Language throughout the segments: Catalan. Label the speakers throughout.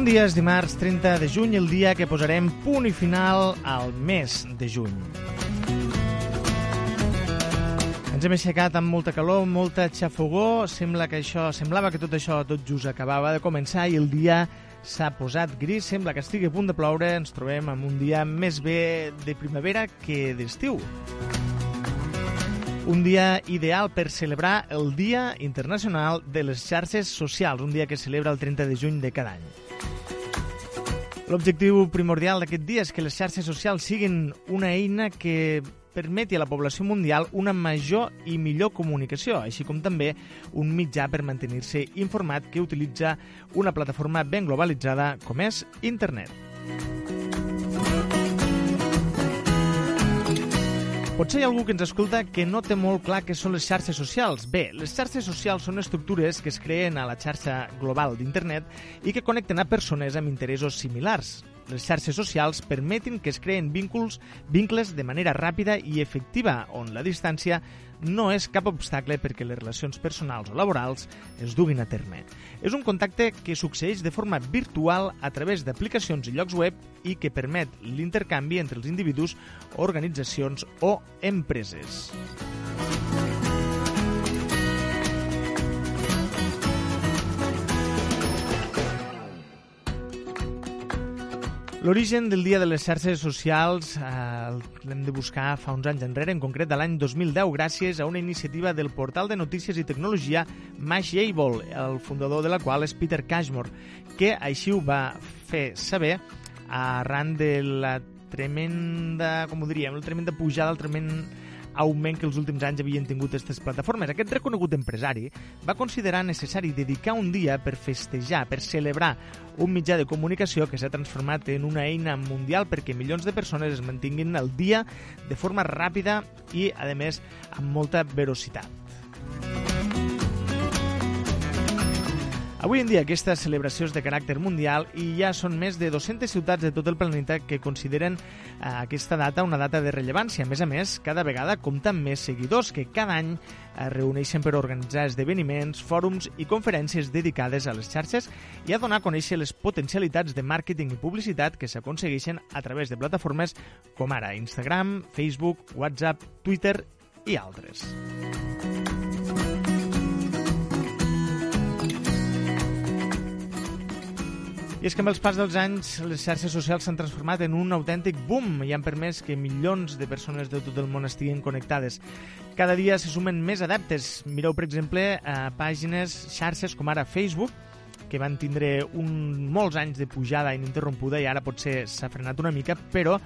Speaker 1: Bon dia, és dimarts 30 de juny, el dia que posarem punt i final al mes de juny. Ens hem aixecat amb molta calor, molta xafogó, sembla que això, semblava que tot això tot just acabava de començar i el dia s'ha posat gris, sembla que estigui a punt de ploure, ens trobem amb un dia més bé de primavera que d'estiu. Un dia ideal per celebrar el Dia Internacional de les Xarxes Socials, un dia que celebra el 30 de juny de cada any. L'objectiu primordial d'aquest dia és que les xarxes socials siguin una eina que permeti a la població mundial una major i millor comunicació, així com també un mitjà per mantenir-se informat que utilitza una plataforma ben globalitzada com és internet. Potser hi ha algú que ens escolta que no té molt clar què són les xarxes socials. Bé, les xarxes socials són estructures que es creen a la xarxa global d'internet i que connecten a persones amb interessos similars. Les xarxes socials permeten que es creen vínculs, vincles de manera ràpida i efectiva, on la distància no és cap obstacle perquè les relacions personals o laborals es duguin a terme. És un contacte que succeeix de forma virtual a través d'aplicacions i llocs web i que permet l'intercanvi entre els individus, organitzacions o empreses. L'origen del Dia de les xarxes socials eh, l'hem de buscar fa uns anys enrere, en concret de l'any 2010, gràcies a una iniciativa del portal de notícies i tecnologia Mashable, el fundador de la qual és Peter Cashmore, que així ho va fer saber arran de la tremenda, com ho diríem, la tremenda pujada, el tremend augment que els últims anys havien tingut aquestes plataformes. Aquest reconegut empresari va considerar necessari dedicar un dia per festejar, per celebrar un mitjà de comunicació que s'ha transformat en una eina mundial perquè milions de persones es mantinguin al dia de forma ràpida i, a més, amb molta velocitat. Avui en dia aquesta celebració és de caràcter mundial i ja són més de 200 ciutats de tot el planeta que consideren eh, aquesta data una data de rellevància. A més a més, cada vegada compten més seguidors que cada any es reuneixen per organitzar esdeveniments, fòrums i conferències dedicades a les xarxes i a donar a conèixer les potencialitats de màrqueting i publicitat que s'aconsegueixen a través de plataformes com ara Instagram, Facebook, WhatsApp, Twitter i altres. I és que amb els pas dels anys les xarxes socials s'han transformat en un autèntic boom i han permès que milions de persones de tot el món estiguin connectades. Cada dia se sumen més adeptes. Mireu, per exemple, a pàgines, xarxes com ara Facebook, que van tindre un, molts anys de pujada ininterrompuda i ara potser s'ha frenat una mica, però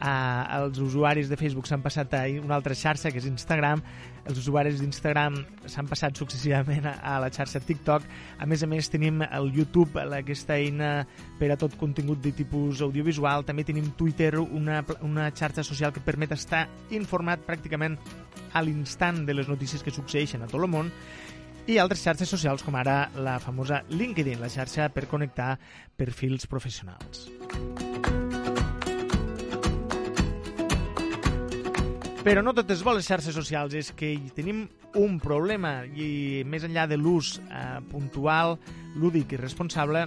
Speaker 1: eh, els usuaris de Facebook s'han passat a una altra xarxa, que és Instagram, els usuaris d'Instagram s'han passat successivament a, la xarxa TikTok, a més a més tenim el YouTube, aquesta eina per a tot contingut de tipus audiovisual, també tenim Twitter, una, una xarxa social que permet estar informat pràcticament a l'instant de les notícies que succeeixen a tot el món, i altres xarxes socials com ara la famosa LinkedIn, la xarxa per connectar perfils professionals. Però no totes boles xarxes socials, és que hi tenim un problema i més enllà de l'ús eh, puntual, lúdic i responsable,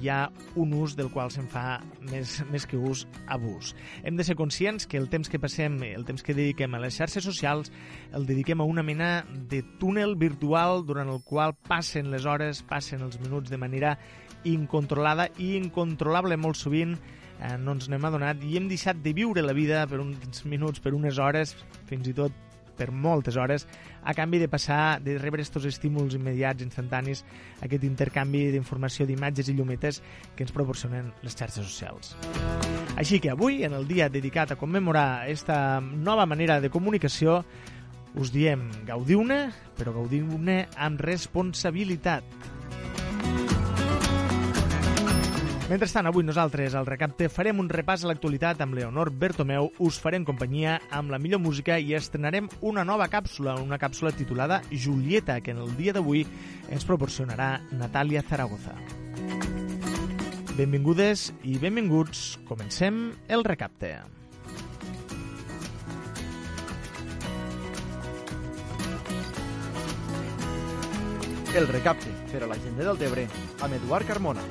Speaker 1: hi ha un ús del qual se'n fa més, més que ús abús. Hem de ser conscients que el temps que passem, el temps que dediquem a les xarxes socials, el dediquem a una mena de túnel virtual durant el qual passen les hores, passen els minuts de manera incontrolada i incontrolable molt sovint eh, no ens n'hem adonat i hem deixat de viure la vida per uns minuts, per unes hores, fins i tot per moltes hores, a canvi de passar, de rebre aquests estímuls immediats, instantanis, aquest intercanvi d'informació, d'imatges i llumetes que ens proporcionen les xarxes socials. Així que avui, en el dia dedicat a commemorar aquesta nova manera de comunicació, us diem gaudiu-ne, però gaudiu-ne amb responsabilitat. Mentrestant, avui nosaltres al Recapte farem un repàs a l'actualitat amb Leonor Bertomeu, us farem companyia amb la millor música i estrenarem una nova càpsula, una càpsula titulada Julieta, que en el dia d'avui ens proporcionarà Natàlia Zaragoza. Benvingudes i benvinguts. Comencem el Recapte.
Speaker 2: El recapte per a la gent del Tebre amb Eduard Carmona.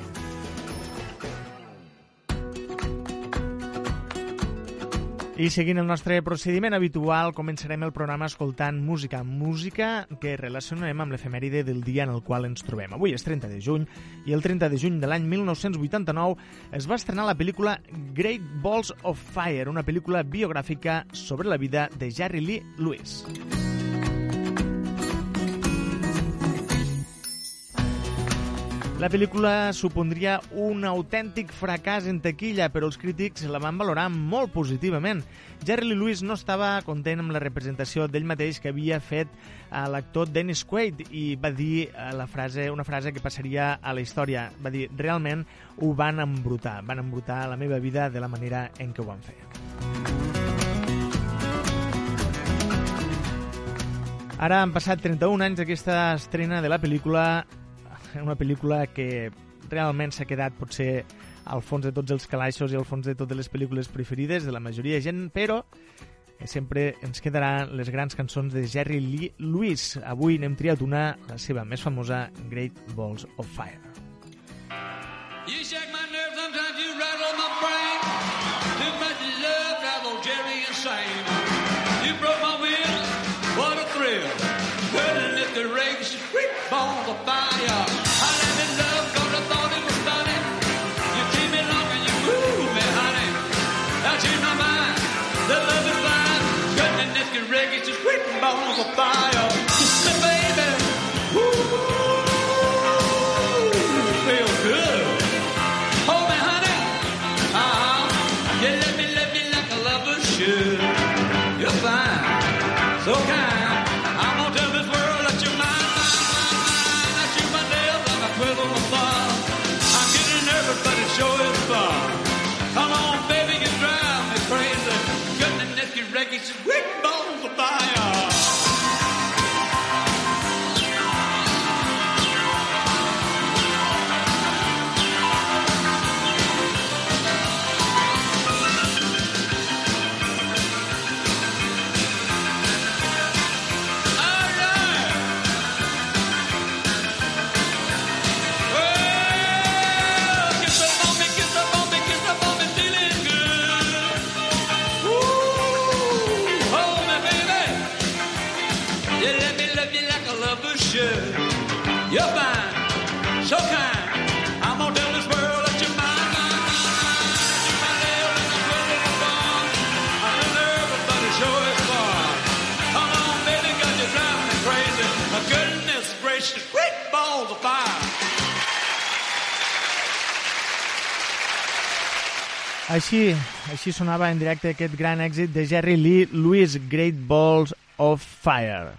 Speaker 1: I seguint el nostre procediment habitual, començarem el programa escoltant música. Música que relacionarem amb l'efemèride del dia en el qual ens trobem. Avui és 30 de juny i el 30 de juny de l'any 1989 es va estrenar la pel·lícula Great Balls of Fire, una pel·lícula biogràfica sobre la vida de Jerry Lee Lewis. La pel·lícula supondria un autèntic fracàs en taquilla, però els crítics la van valorar molt positivament. Jerry Lee Lewis no estava content amb la representació d'ell mateix que havia fet a l'actor Dennis Quaid i va dir eh, la frase, una frase que passaria a la història. Va dir, realment ho van embrutar, van embrutar la meva vida de la manera en què ho van fer. Ara han passat 31 anys d'aquesta estrena de la pel·lícula una pel·lícula que realment s'ha quedat potser al fons de tots els calaixos i al fons de totes les pel·lícules preferides de la majoria de gent, però sempre ens quedaran les grans cançons de Jerry Lee Lewis. Avui n'hem triat una, la seva més famosa, Great Balls of Fire. You shake my nerves, sometimes you rattle my brain. Too much love, travel Jerry insane. You broke my will, what a thrill. Couldn't lift the rakes, great balls of fire. Balls Així, així sonava en directe aquest gran èxit de Jerry Lee Lewis, Great Balls of Fire.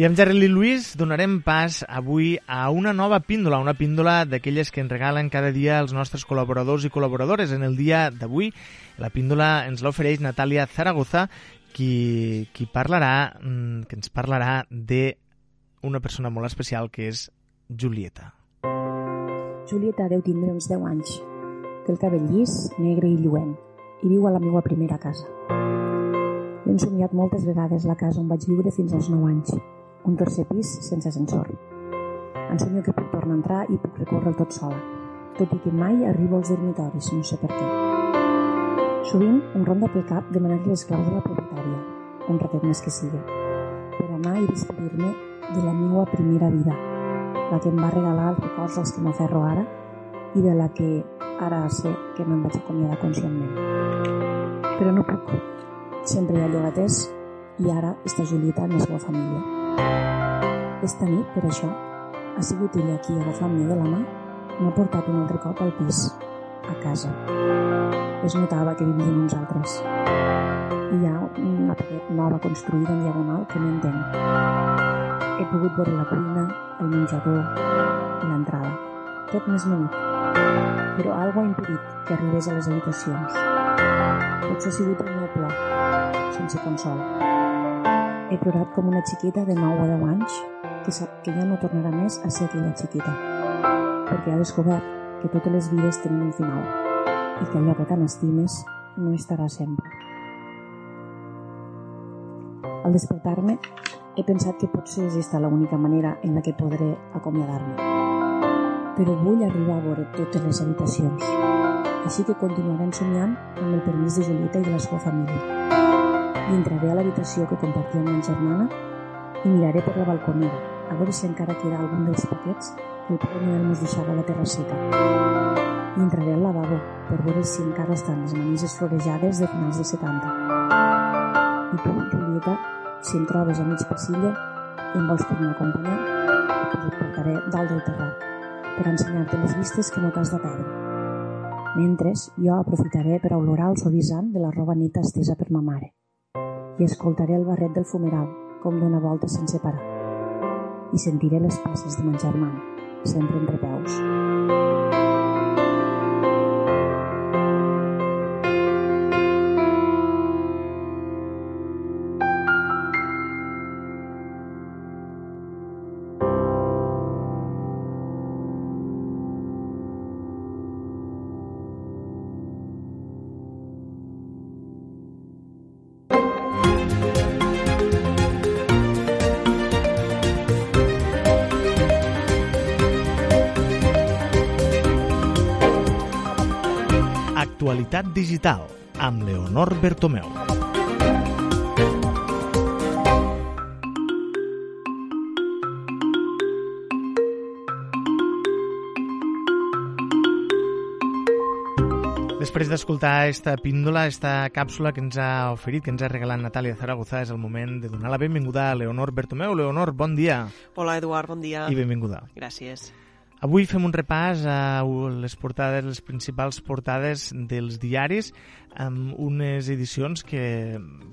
Speaker 1: I amb Jerry Lee Lewis donarem pas avui a una nova píndola, una píndola d'aquelles que ens regalen cada dia els nostres col·laboradors i col·laboradores. En el dia d'avui la píndola ens l'ofereix Natàlia Zaragoza, qui, qui parlarà, mm, que ens parlarà de una persona molt especial que és Julieta.
Speaker 3: Julieta deu tindre uns 10 anys. Té el cabell llis, negre i lluent i viu a la meva primera casa. L'he somiat moltes vegades la casa on vaig viure fins als 9 anys un tercer pis sense ascensor. Ensenyo que puc tornar a entrar i puc recórrer tot sola, tot i que mai arribo als dormitoris, no sé per què. Sovint em ronda pel cap demanar-li les claus de la propietària, un ratet més que sigui, per anar i despedir-me de la meva primera vida, la que em va regalar els records als que m'aferro ara i de la que ara sé que me'n vaig acomiadar conscientment. Però no puc. Sempre hi ha llogaters i ara està Julieta amb la seva família. Esta nit, per això, ha sigut ella qui, agafant-me de la mà, m'ha portat un altre cop al pis, a casa. Es notava que vivia amb nosaltres. i hi ha una paret nova construïda en diagonal que no entenc. He pogut veure la cuina, el menjador i l'entrada. Tot més menut. Però algo ha impedit que arribés a les habitacions. Potser ha sigut el meu plor, sense consol. He plorat com una xiquita de 9 o 10 anys que sap que ja no tornarà més a ser aquella xiquita, perquè ha descobert que totes les vides tenen un final i que allò que tant estimes no estarà sempre. Al despertar-me, he pensat que potser és esta l'única manera en la que podré acomiadar-me. Però vull arribar a veure totes les habitacions, així que continuaré somiant amb el permís de Julieta i de la seva família. I entraré a l'habitació que compartia amb ma germana i miraré per la balconera, a veure si encara queda algun dels paquets que el Pare Noel mos deixava la terrasseta. I entraré al lavabo per veure si encara estan les manises florejades de finals de 70. I tu, Julieta, si em trobes a mig passillo i em vols tornar a acompanyar, doncs et portaré dalt del terrat per ensenyar-te les vistes que no t'has de perdre. Mentre, jo aprofitaré per olorar el suavitzant de la roba neta estesa per ma mare i escoltaré el barret del fumeral com dona volta sense parar i sentiré les passes de ma germana, sempre entre peus.
Speaker 1: Actualitat digital amb Leonor Bertomeu. Després d'escoltar esta píndola, esta càpsula que ens ha oferit, que ens ha regalat Natàlia Zaragoza, és el moment de donar la benvinguda a Leonor Bertomeu. Leonor, bon dia.
Speaker 4: Hola, Eduard, bon dia.
Speaker 1: I benvinguda.
Speaker 4: Gràcies.
Speaker 1: Avui fem un repàs a les portades, les principals portades dels diaris, amb unes edicions que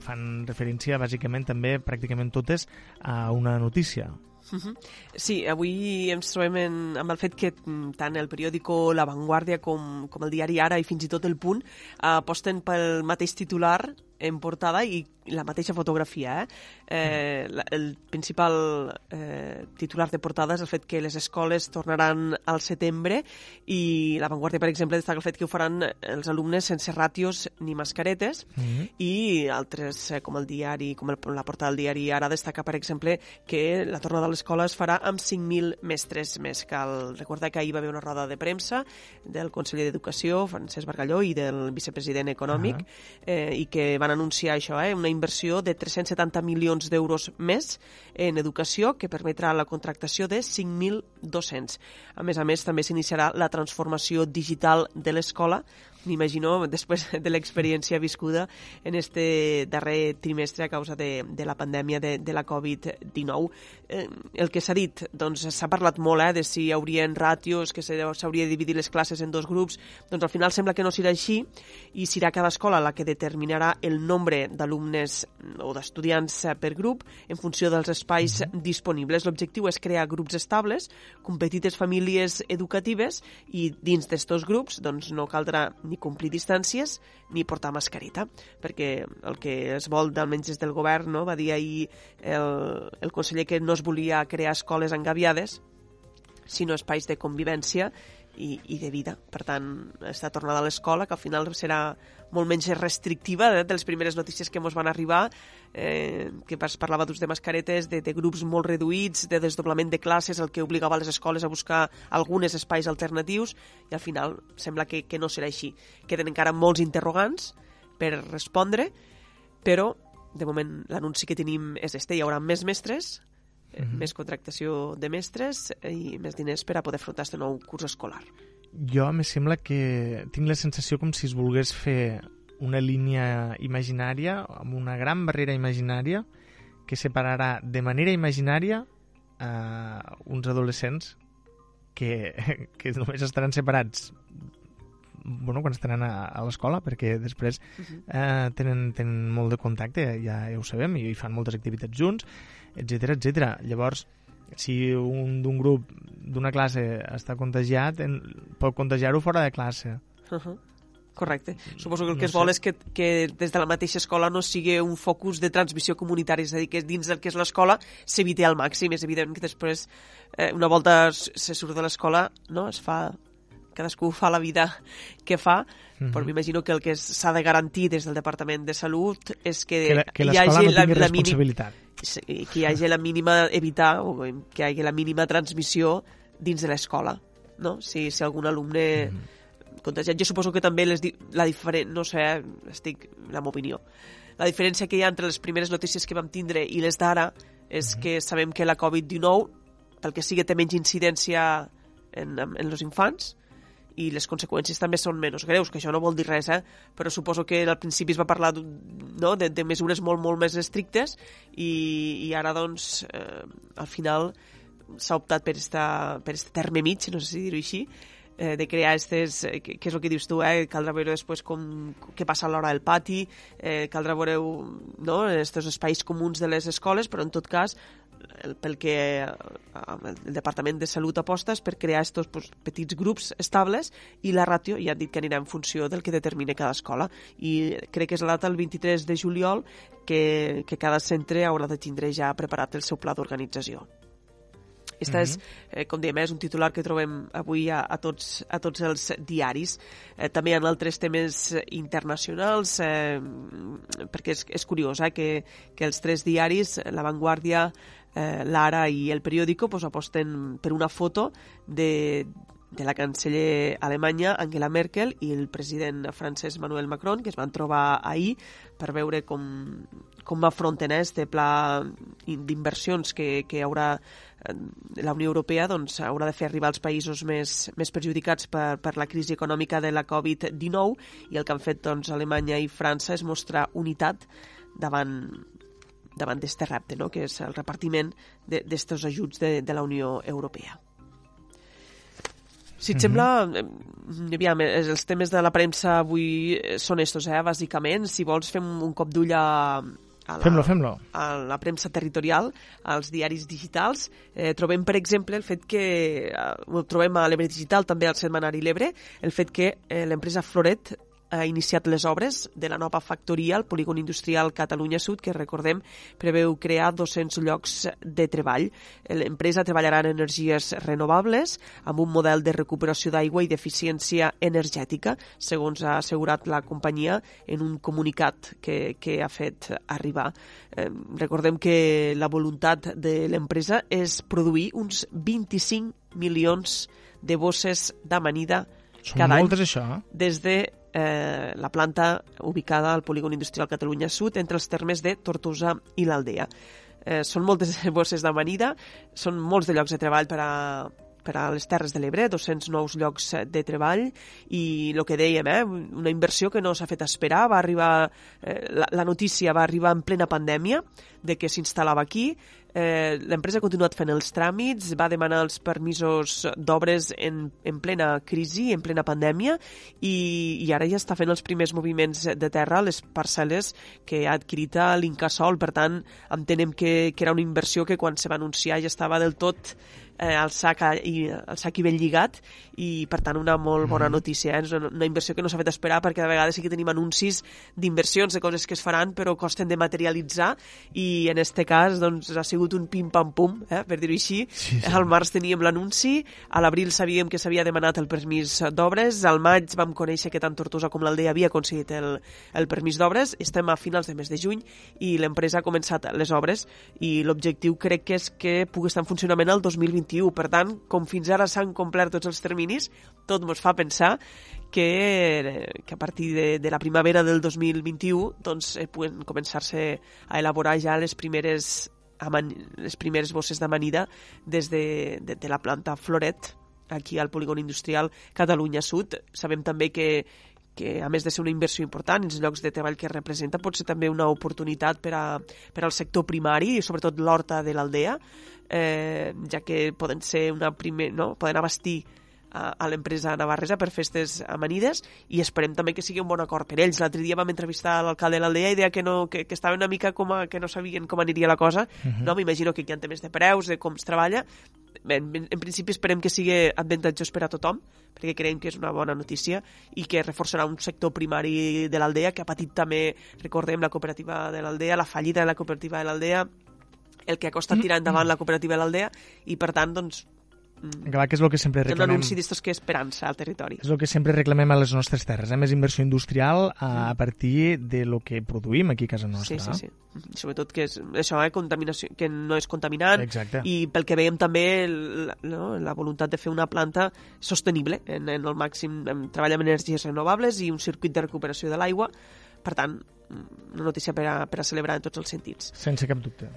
Speaker 1: fan referència, bàsicament, també, pràcticament totes, a una notícia.
Speaker 4: Uh -huh. Sí, avui ens trobem en, amb el fet que tant el periòdico La Vanguardia com, com el diari Ara i fins i tot El Punt aposten pel mateix titular en portada i la mateixa fotografia. Eh? Eh, la, el principal eh, titular de portada és el fet que les escoles tornaran al setembre i la Vanguardia, per exemple, destaca el fet que ho faran els alumnes sense ràtios ni mascaretes
Speaker 1: Mm -hmm.
Speaker 4: i altres, eh, com el diari, com el, la portada del diari ara destaca, per exemple, que la tornada a l'escola es farà amb 5.000 mestres més. Cal recordar que ahir va haver una roda de premsa del conseller d'Educació, Francesc Bargalló, i del vicepresident econòmic,
Speaker 1: Ah.
Speaker 4: eh, i que van anunciar això, eh, una inversió de 370 milions d'euros més en educació que permetrà la contractació de 5.000 docents. A més a més, també s'iniciarà la transformació digital de l'escola m'imagino, després de l'experiència viscuda en este darrer trimestre a causa de, de la pandèmia de, de la Covid-19. Eh, el que s'ha dit, doncs s'ha parlat molt eh, de si hi haurien ràtios, que s'hauria de dividir les classes en dos grups, doncs al final sembla que no serà així i serà cada escola la que determinarà el nombre d'alumnes o d'estudiants eh, per grup en funció dels espais disponibles. L'objectiu és crear grups estables, com petites famílies educatives i dins d'estos grups doncs, no caldrà ni complir distàncies ni portar mascareta, perquè el que es vol, almenys des del govern, no? va dir ahir el, el conseller que no es volia crear escoles engaviades, sinó espais de convivència i, i de vida. Per tant, està tornada a l'escola, que al final serà molt menys restrictiva eh, de les primeres notícies que ens van arribar, eh, que es parlava d'ús de mascaretes, de, de grups molt reduïts, de desdoblament de classes, el que obligava les escoles a buscar algunes espais alternatius, i al final sembla que, que no serà així. Queden encara molts interrogants per respondre, però de moment l'anunci que tenim és este, hi haurà més mestres, mm -hmm. més contractació de mestres i més diners per a poder afrontar aquest nou curs escolar.
Speaker 1: Jo me sembla que tinc la sensació com si es volgués fer una línia imaginària, amb una gran barrera imaginària, que separarà de manera imaginària uh, uns adolescents que, que només estaran separats bueno, quan estan a, a l'escola, perquè després uh -huh. eh, tenen, tenen molt de contacte, ja, ja ho sabem, i fan moltes activitats junts, etc etc. Llavors, si un d'un grup d'una classe està contagiat, en, pot contagiar-ho fora de classe.
Speaker 4: Uh -huh. Correcte. Suposo que el que no es vol és que, que des de la mateixa escola no sigui un focus de transmissió comunitària, és a dir, que dins del que és l'escola s'eviti al màxim. És evident que després, eh, una volta se surt de l'escola, no? es fa cadascú fa la vida que fa, mm -hmm. però m'imagino que el que s'ha de garantir des del Departament de Salut és que,
Speaker 1: que, la, que hi hagi no la, la responsabilitat.
Speaker 4: Que hi hagi la mínima evitar o que hi hagi la mínima transmissió dins de l'escola, no? Si, si algun alumne mm -hmm. contagiat. Jo suposo que també les, la diferent, no sé, estic la meva opinió. La diferència que hi ha entre les primeres notícies que vam tindre i les d'ara és mm -hmm. que sabem que la Covid-19, pel que sigui, té menys incidència en, en els infants, i les conseqüències també són menys greus, que això no vol dir res, eh? però suposo que al principi es va parlar no? de, de mesures molt, molt més estrictes i, i ara, doncs, eh, al final s'ha optat per esta, per este terme mig, no sé si dir-ho així, eh, de crear aquestes, eh, que, és el que dius tu, eh, caldrà veure després com, què passa a l'hora del pati, eh, caldrà veure no, aquests espais comuns de les escoles, però en tot cas pel que eh, el Departament de Salut aposta és per crear aquests pues, petits grups estables i la ràtio ja han dit que anirà en funció del que determine cada escola i crec que és la data el 23 de juliol que, que cada centre haurà de tindre ja preparat el seu pla d'organització. Aquesta -hmm. és, mhm. eh, com diem, és un titular que trobem avui a, a, tots, a tots els diaris. Eh, també en altres temes internacionals, eh, perquè és, és curiós eh, que, que els tres diaris, La Vanguardia, eh, l'Ara i el periòdico pues, aposten per una foto de, de la canceller alemanya Angela Merkel i el president francès Emmanuel Macron, que es van trobar ahir per veure com, com afronten este pla d'inversions que, que haurà eh, la Unió Europea doncs, haurà de fer arribar als països més, més perjudicats per, per la crisi econòmica de la Covid-19 i el que han fet doncs, Alemanya i França és mostrar unitat davant, davant d'aquest repte, no? que és el repartiment d'aquests ajuts de, de la Unió Europea. Si et mm -hmm. sembla, eh, aviam, els temes de la premsa avui són estos, eh, bàsicament. Si vols, fem un cop d'ull a, a la,
Speaker 1: fem-lo, fem-lo.
Speaker 4: a la premsa territorial, als diaris digitals. Eh, trobem, per exemple, el fet que, eh, ho trobem a l'Ebre Digital, també al setmanari L'Ebre, el fet que eh, l'empresa Floret ha iniciat les obres de la nova factoria al polígon industrial Catalunya Sud, que recordem preveu crear 200 llocs de treball. L'empresa treballarà en energies renovables amb un model de recuperació d'aigua i d'eficiència energètica, segons ha assegurat la companyia en un comunicat que, que ha fet arribar. Eh, recordem que la voluntat de l'empresa és produir uns 25 milions de bosses d'amanida cada
Speaker 1: moltes, any això,
Speaker 4: des de eh, la planta ubicada al polígon industrial Catalunya Sud entre els termes de Tortosa i l'Aldea. Eh, són moltes bosses d'amanida, són molts de llocs de treball per a, per a les Terres de l'Ebre, 200 nous llocs de treball i el que dèiem, eh, una inversió que no s'ha fet esperar, va arribar, eh, la, la notícia va arribar en plena pandèmia de que s'instal·lava aquí, Eh, L'empresa ha continuat fent els tràmits, va demanar els permisos d'obres en, en plena crisi, en plena pandèmia, i, i ara ja està fent els primers moviments de terra les parcel·les que ha adquirit a l'Incasol. Per tant, entenem que, que era una inversió que quan se va anunciar ja estava del tot eh, el, sac, i, el sac i ben lligat i per tant una molt bona mm-hmm. notícia eh? és una, una inversió que no s'ha fet esperar perquè de vegades sí que tenim anuncis d'inversions de coses que es faran però costen de materialitzar i en este cas doncs ha sigut un pim-pam-pum eh? per dir-ho així sí, sí. al març teníem l'anunci a l'abril sabíem que s'havia demanat el permís d'obres al maig vam conèixer que tant Tortosa com l'Aldea havia aconseguit el, el permís d'obres estem a finals de mes de juny i l'empresa ha començat les obres i l'objectiu crec que és que pugui estar en funcionament el 2021 2021. Per tant, com fins ara s'han complert tots els terminis, tot ens fa pensar que, que a partir de, de la primavera del 2021 doncs, eh, puguen començar-se a elaborar ja les primeres, les primeres bosses d'amanida des de, de, de la planta Floret, aquí al polígon industrial Catalunya Sud. Sabem també que, que a més de ser una inversió important els llocs de treball que representa, pot ser també una oportunitat per, a, per al sector primari i sobretot l'horta de l'aldea, eh, ja que poden ser una primer, no? poden abastir a, a l'empresa navarresa per festes amanides i esperem també que sigui un bon acord per ells. L'altre dia vam entrevistar l'alcalde de l'Aldea i deia que, no, que, que estava una mica com a, que no sabien com aniria la cosa. Uh -huh. no? M'imagino que aquí hi ha temes de preus, de com es treballa. En, en, en principi esperem que sigui avantatjós per a tothom, perquè creiem que és una bona notícia i que reforçarà un sector primari de l'Aldea que ha patit també, recordem, la cooperativa de l'Aldea, la fallida de la cooperativa de l'Aldea, el que ha costat tirar endavant la cooperativa de l'Aldea i, per tant, doncs,
Speaker 1: Mm. Clar, que és el que sempre reclamem.
Speaker 4: Un anunci d'estos que esperança al territori.
Speaker 1: És el que sempre reclamem a les nostres terres, eh? més inversió industrial a, a partir de lo que produïm aquí a casa nostra.
Speaker 4: Sí, sí, sí. I sobretot que és això, eh? Contaminació, que no és contaminant
Speaker 1: Exacte.
Speaker 4: i pel que veiem també la, no? la voluntat de fer una planta sostenible en, en el màxim, amb energies renovables i un circuit de recuperació de l'aigua. Per tant, una notícia per a, per a celebrar en tots els sentits.
Speaker 1: Sense cap dubte.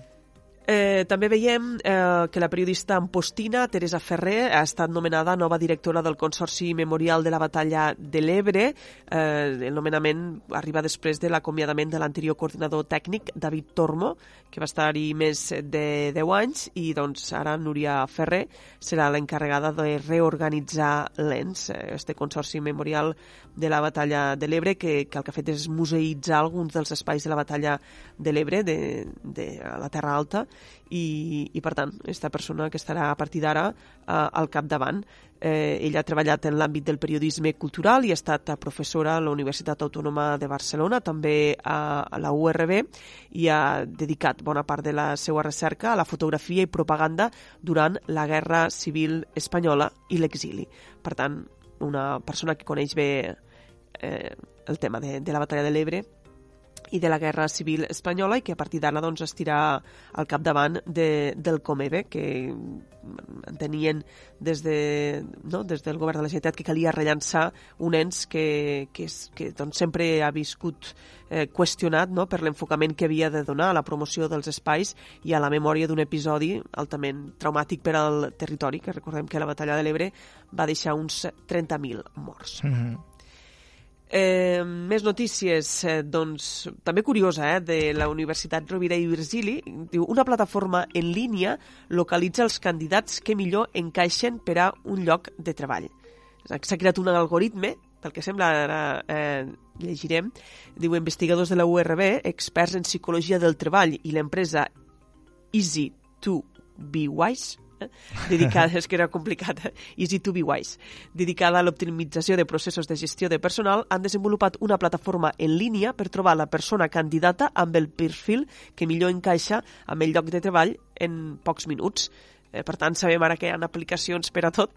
Speaker 4: Eh, també veiem eh, que la periodista ampostina, Teresa Ferrer, ha estat nomenada nova directora del Consorci Memorial de la Batalla de l'Ebre. Eh, el nomenament arriba després de l'acomiadament de l'anterior coordinador tècnic, David Tormo, que va estar-hi més de 10 anys, i doncs ara Núria Ferrer serà l'encarregada de reorganitzar l'ENS, este Consorci Memorial de la Batalla de l'Ebre, que, que el que ha fet és museïtzar alguns dels espais de la Batalla de l'Ebre, de, de la Terra Alta, i, i per tant, aquesta persona que estarà a partir d'ara eh, al capdavant. Eh, ella ha treballat en l'àmbit del periodisme cultural i ha estat professora a la Universitat Autònoma de Barcelona, també a, a la URB, i ha dedicat bona part de la seva recerca a la fotografia i propaganda durant la Guerra Civil Espanyola i l'exili. Per tant, una persona que coneix bé eh, el tema de, de la batalla de l'Ebre i de la Guerra Civil Espanyola i que a partir d'ara doncs, estirà al capdavant de, del Comebe, que entenien des, de, no, des del govern de la Generalitat que calia rellançar un ens que, que, és, que doncs, sempre ha viscut eh, qüestionat no, per l'enfocament que havia de donar a la promoció dels espais i a la memòria d'un episodi altament traumàtic per al territori, que recordem que la batalla de l'Ebre va deixar uns 30.000 morts. Mm -hmm. Eh, més notícies, eh, doncs, també curiosa, eh, de la Universitat Rovira i Virgili. Diu, una plataforma en línia localitza els candidats que millor encaixen per a un lloc de treball. S'ha creat un algoritme, pel que sembla ara eh, llegirem, diu investigadors de la URB, experts en psicologia del treball i l'empresa Easy to Be Wise, dedicada, és que era complicat? Easy to be wise, dedicada a l'optimització de processos de gestió de personal, han desenvolupat una plataforma en línia per trobar la persona candidata amb el perfil que millor encaixa amb el lloc de treball en pocs minuts. Eh, per tant, sabem ara que hi ha aplicacions per a tot,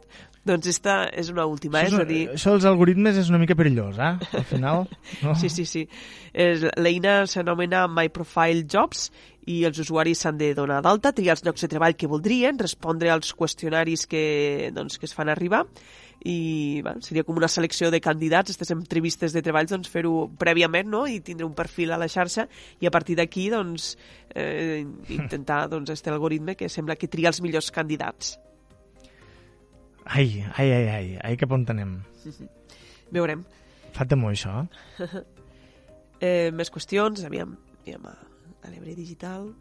Speaker 4: doncs esta és una última.
Speaker 1: Això,
Speaker 4: és a dir...
Speaker 1: això dels algoritmes és una mica perillós, eh? Al final... No?
Speaker 4: sí, sí, sí. L'eina s'anomena My Profile Jobs i els usuaris s'han de donar d'alta, triar els llocs de treball que voldrien, respondre als qüestionaris que, doncs, que es fan arribar i bueno, seria com una selecció de candidats, aquestes entrevistes de treballs, doncs fer-ho prèviament no? i tindre un perfil a la xarxa i a partir d'aquí doncs, eh, intentar doncs, este algoritme que sembla que tria els millors candidats.
Speaker 1: Ai, ai, ai, ai, ai cap on anem?
Speaker 4: Veurem.
Speaker 1: Fa temor, això.
Speaker 4: eh, més qüestions, aviam, aviam a a l'Ebre Digital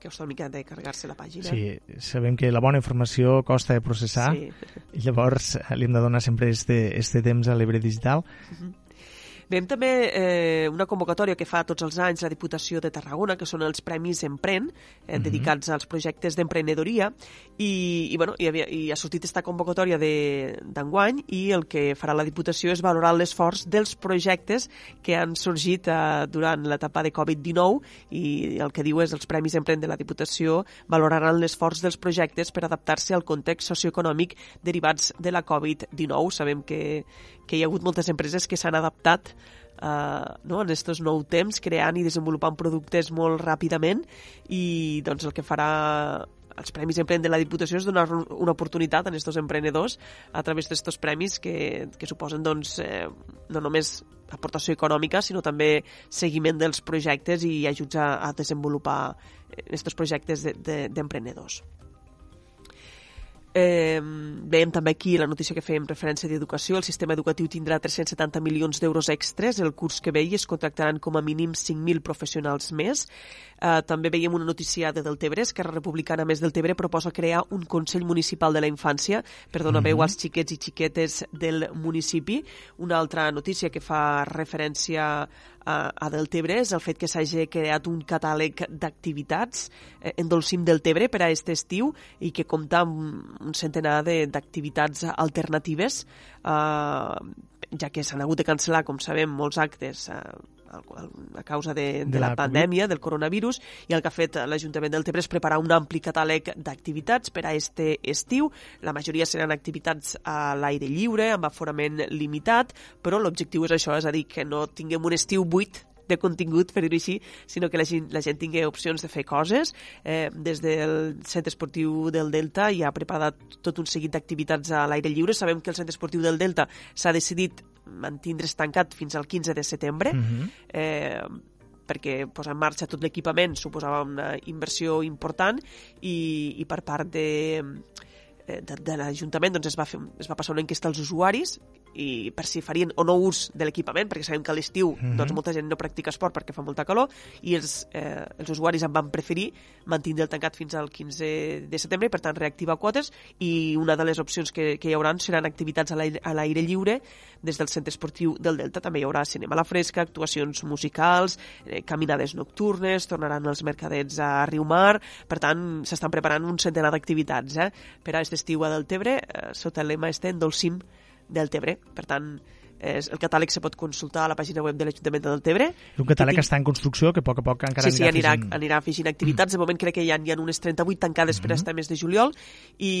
Speaker 4: costa una mica de carregar-se la pàgina.
Speaker 1: Sí, sabem que la bona informació costa de processar sí. i llavors li hem de donar sempre este, este temps a l'Ebre Digital. Uh
Speaker 4: -huh. Veiem també eh, una convocatòria que fa tots els anys la Diputació de Tarragona, que són els Premis Empren, eh, uh -huh. dedicats als projectes d'emprenedoria, i, i, bueno, i, havia, i ha sortit aquesta convocatòria d'enguany i el que farà la Diputació és valorar l'esforç dels projectes que han sorgit eh, durant l'etapa de Covid-19 i el que diu és els Premis Empren de la Diputació valoraran l'esforç dels projectes per adaptar-se al context socioeconòmic derivats de la Covid-19. Sabem que, que hi ha hagut moltes empreses que s'han adaptat uh, no, en aquests nou temps, creant i desenvolupant productes molt ràpidament i doncs el que farà els Premis Emprèn de la Diputació és donar una oportunitat a aquests emprenedors a través d'aquests premis que, que suposen doncs, eh, no només aportació econòmica, sinó també seguiment dels projectes i ajuts a, a desenvolupar aquests projectes d'emprenedors. De, de, Eh, veiem també aquí la notícia que fèiem referència d'educació. El sistema educatiu tindrà 370 milions d'euros extres el curs que ve i es contractaran com a mínim 5.000 professionals més. Eh, també veiem una notícia de Deltebre. Esquerra Republicana Més Deltebre proposa crear un Consell Municipal de la Infància per donar mm -hmm. veu als xiquets i xiquetes del municipi. Una altra notícia que fa referència a, a Deltebre és el fet que s'hagi creat un catàleg d'activitats eh, en Dolcim del Tebre per a aquest estiu i que compta amb un centenar d'activitats alternatives, eh, ja que s'han hagut de cancel·lar, com sabem, molts actes eh, a causa de, de, de la, la pandèmia, del coronavirus, i el que ha fet l'Ajuntament del Tebre és preparar un ampli catàleg d'activitats per a este estiu. La majoria seran activitats a l'aire lliure, amb aforament limitat, però l'objectiu és això, és a dir, que no tinguem un estiu buit de contingut, per dir-ho així, sinó que la gent, la gent tingui opcions de fer coses. Eh, des del Centre Esportiu del Delta hi ha preparat tot un seguit d'activitats a l'aire lliure. Sabem que el Centre Esportiu del Delta s'ha decidit mantindre's tancat fins al 15 de setembre. Mm -hmm. eh, perquè posar en marxa tot l'equipament suposava una inversió important i, i per part de, de, de l'Ajuntament doncs es, va fer, es va passar una enquesta als usuaris i per si farien o no ús de l'equipament, perquè sabem que a l'estiu mm -hmm. doncs, molta gent no practica esport perquè fa molta calor, i els, eh, els usuaris en van preferir mantenir el tancat fins al 15 de setembre, i per tant reactivar quotes, i una de les opcions que, que hi haurà seran activitats a l'aire lliure des del centre esportiu del Delta. També hi haurà cinema a la fresca, actuacions musicals, eh, caminades nocturnes, tornaran els mercadets a Riumar, per tant s'estan preparant un centenar d'activitats eh, per a aquest estiu a Deltebre, eh, sota el lema este en Dolcim del Tebre. Per tant, és, el catàleg se pot consultar a la pàgina web de l'Ajuntament de Deltebre.
Speaker 1: És un catàleg que, que està en construcció, que a poc a poc encara
Speaker 4: sí, sí, anirà, afegint... anirà afegint activitats. De moment crec que hi ha, hi ha unes 38 tancades mm -hmm. per estar mes de juliol i,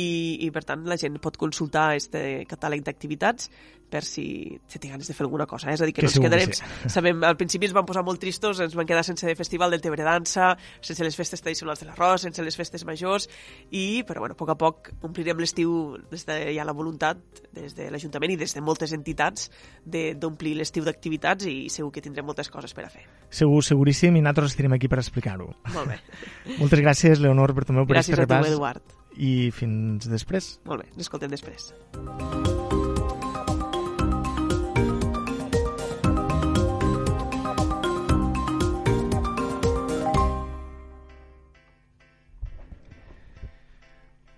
Speaker 4: i, per tant, la gent pot consultar este catàleg d'activitats per si, si té ganes de fer alguna cosa. Eh? És a dir, que, que no ens quedarem... Sí. Sabem, al principi ens van posar molt tristos, ens van quedar sense festival del Tebre Dansa, sense les festes tradicionals de l'arròs, sense les festes majors, i, però bueno, a poc a poc omplirem l'estiu des de ja la voluntat, des de l'Ajuntament i des de moltes entitats, d'omplir l'estiu d'activitats i segur que tindrem moltes coses per a fer.
Speaker 1: Segur, seguríssim, i nosaltres estarem aquí per explicar-ho.
Speaker 4: Molt bé.
Speaker 1: Moltes gràcies, Leonor Bertomeu, per
Speaker 4: gràcies
Speaker 1: aquest repàs.
Speaker 4: Gràcies a tu, Eduard.
Speaker 1: I fins després.
Speaker 4: Molt bé, l'escoltem després.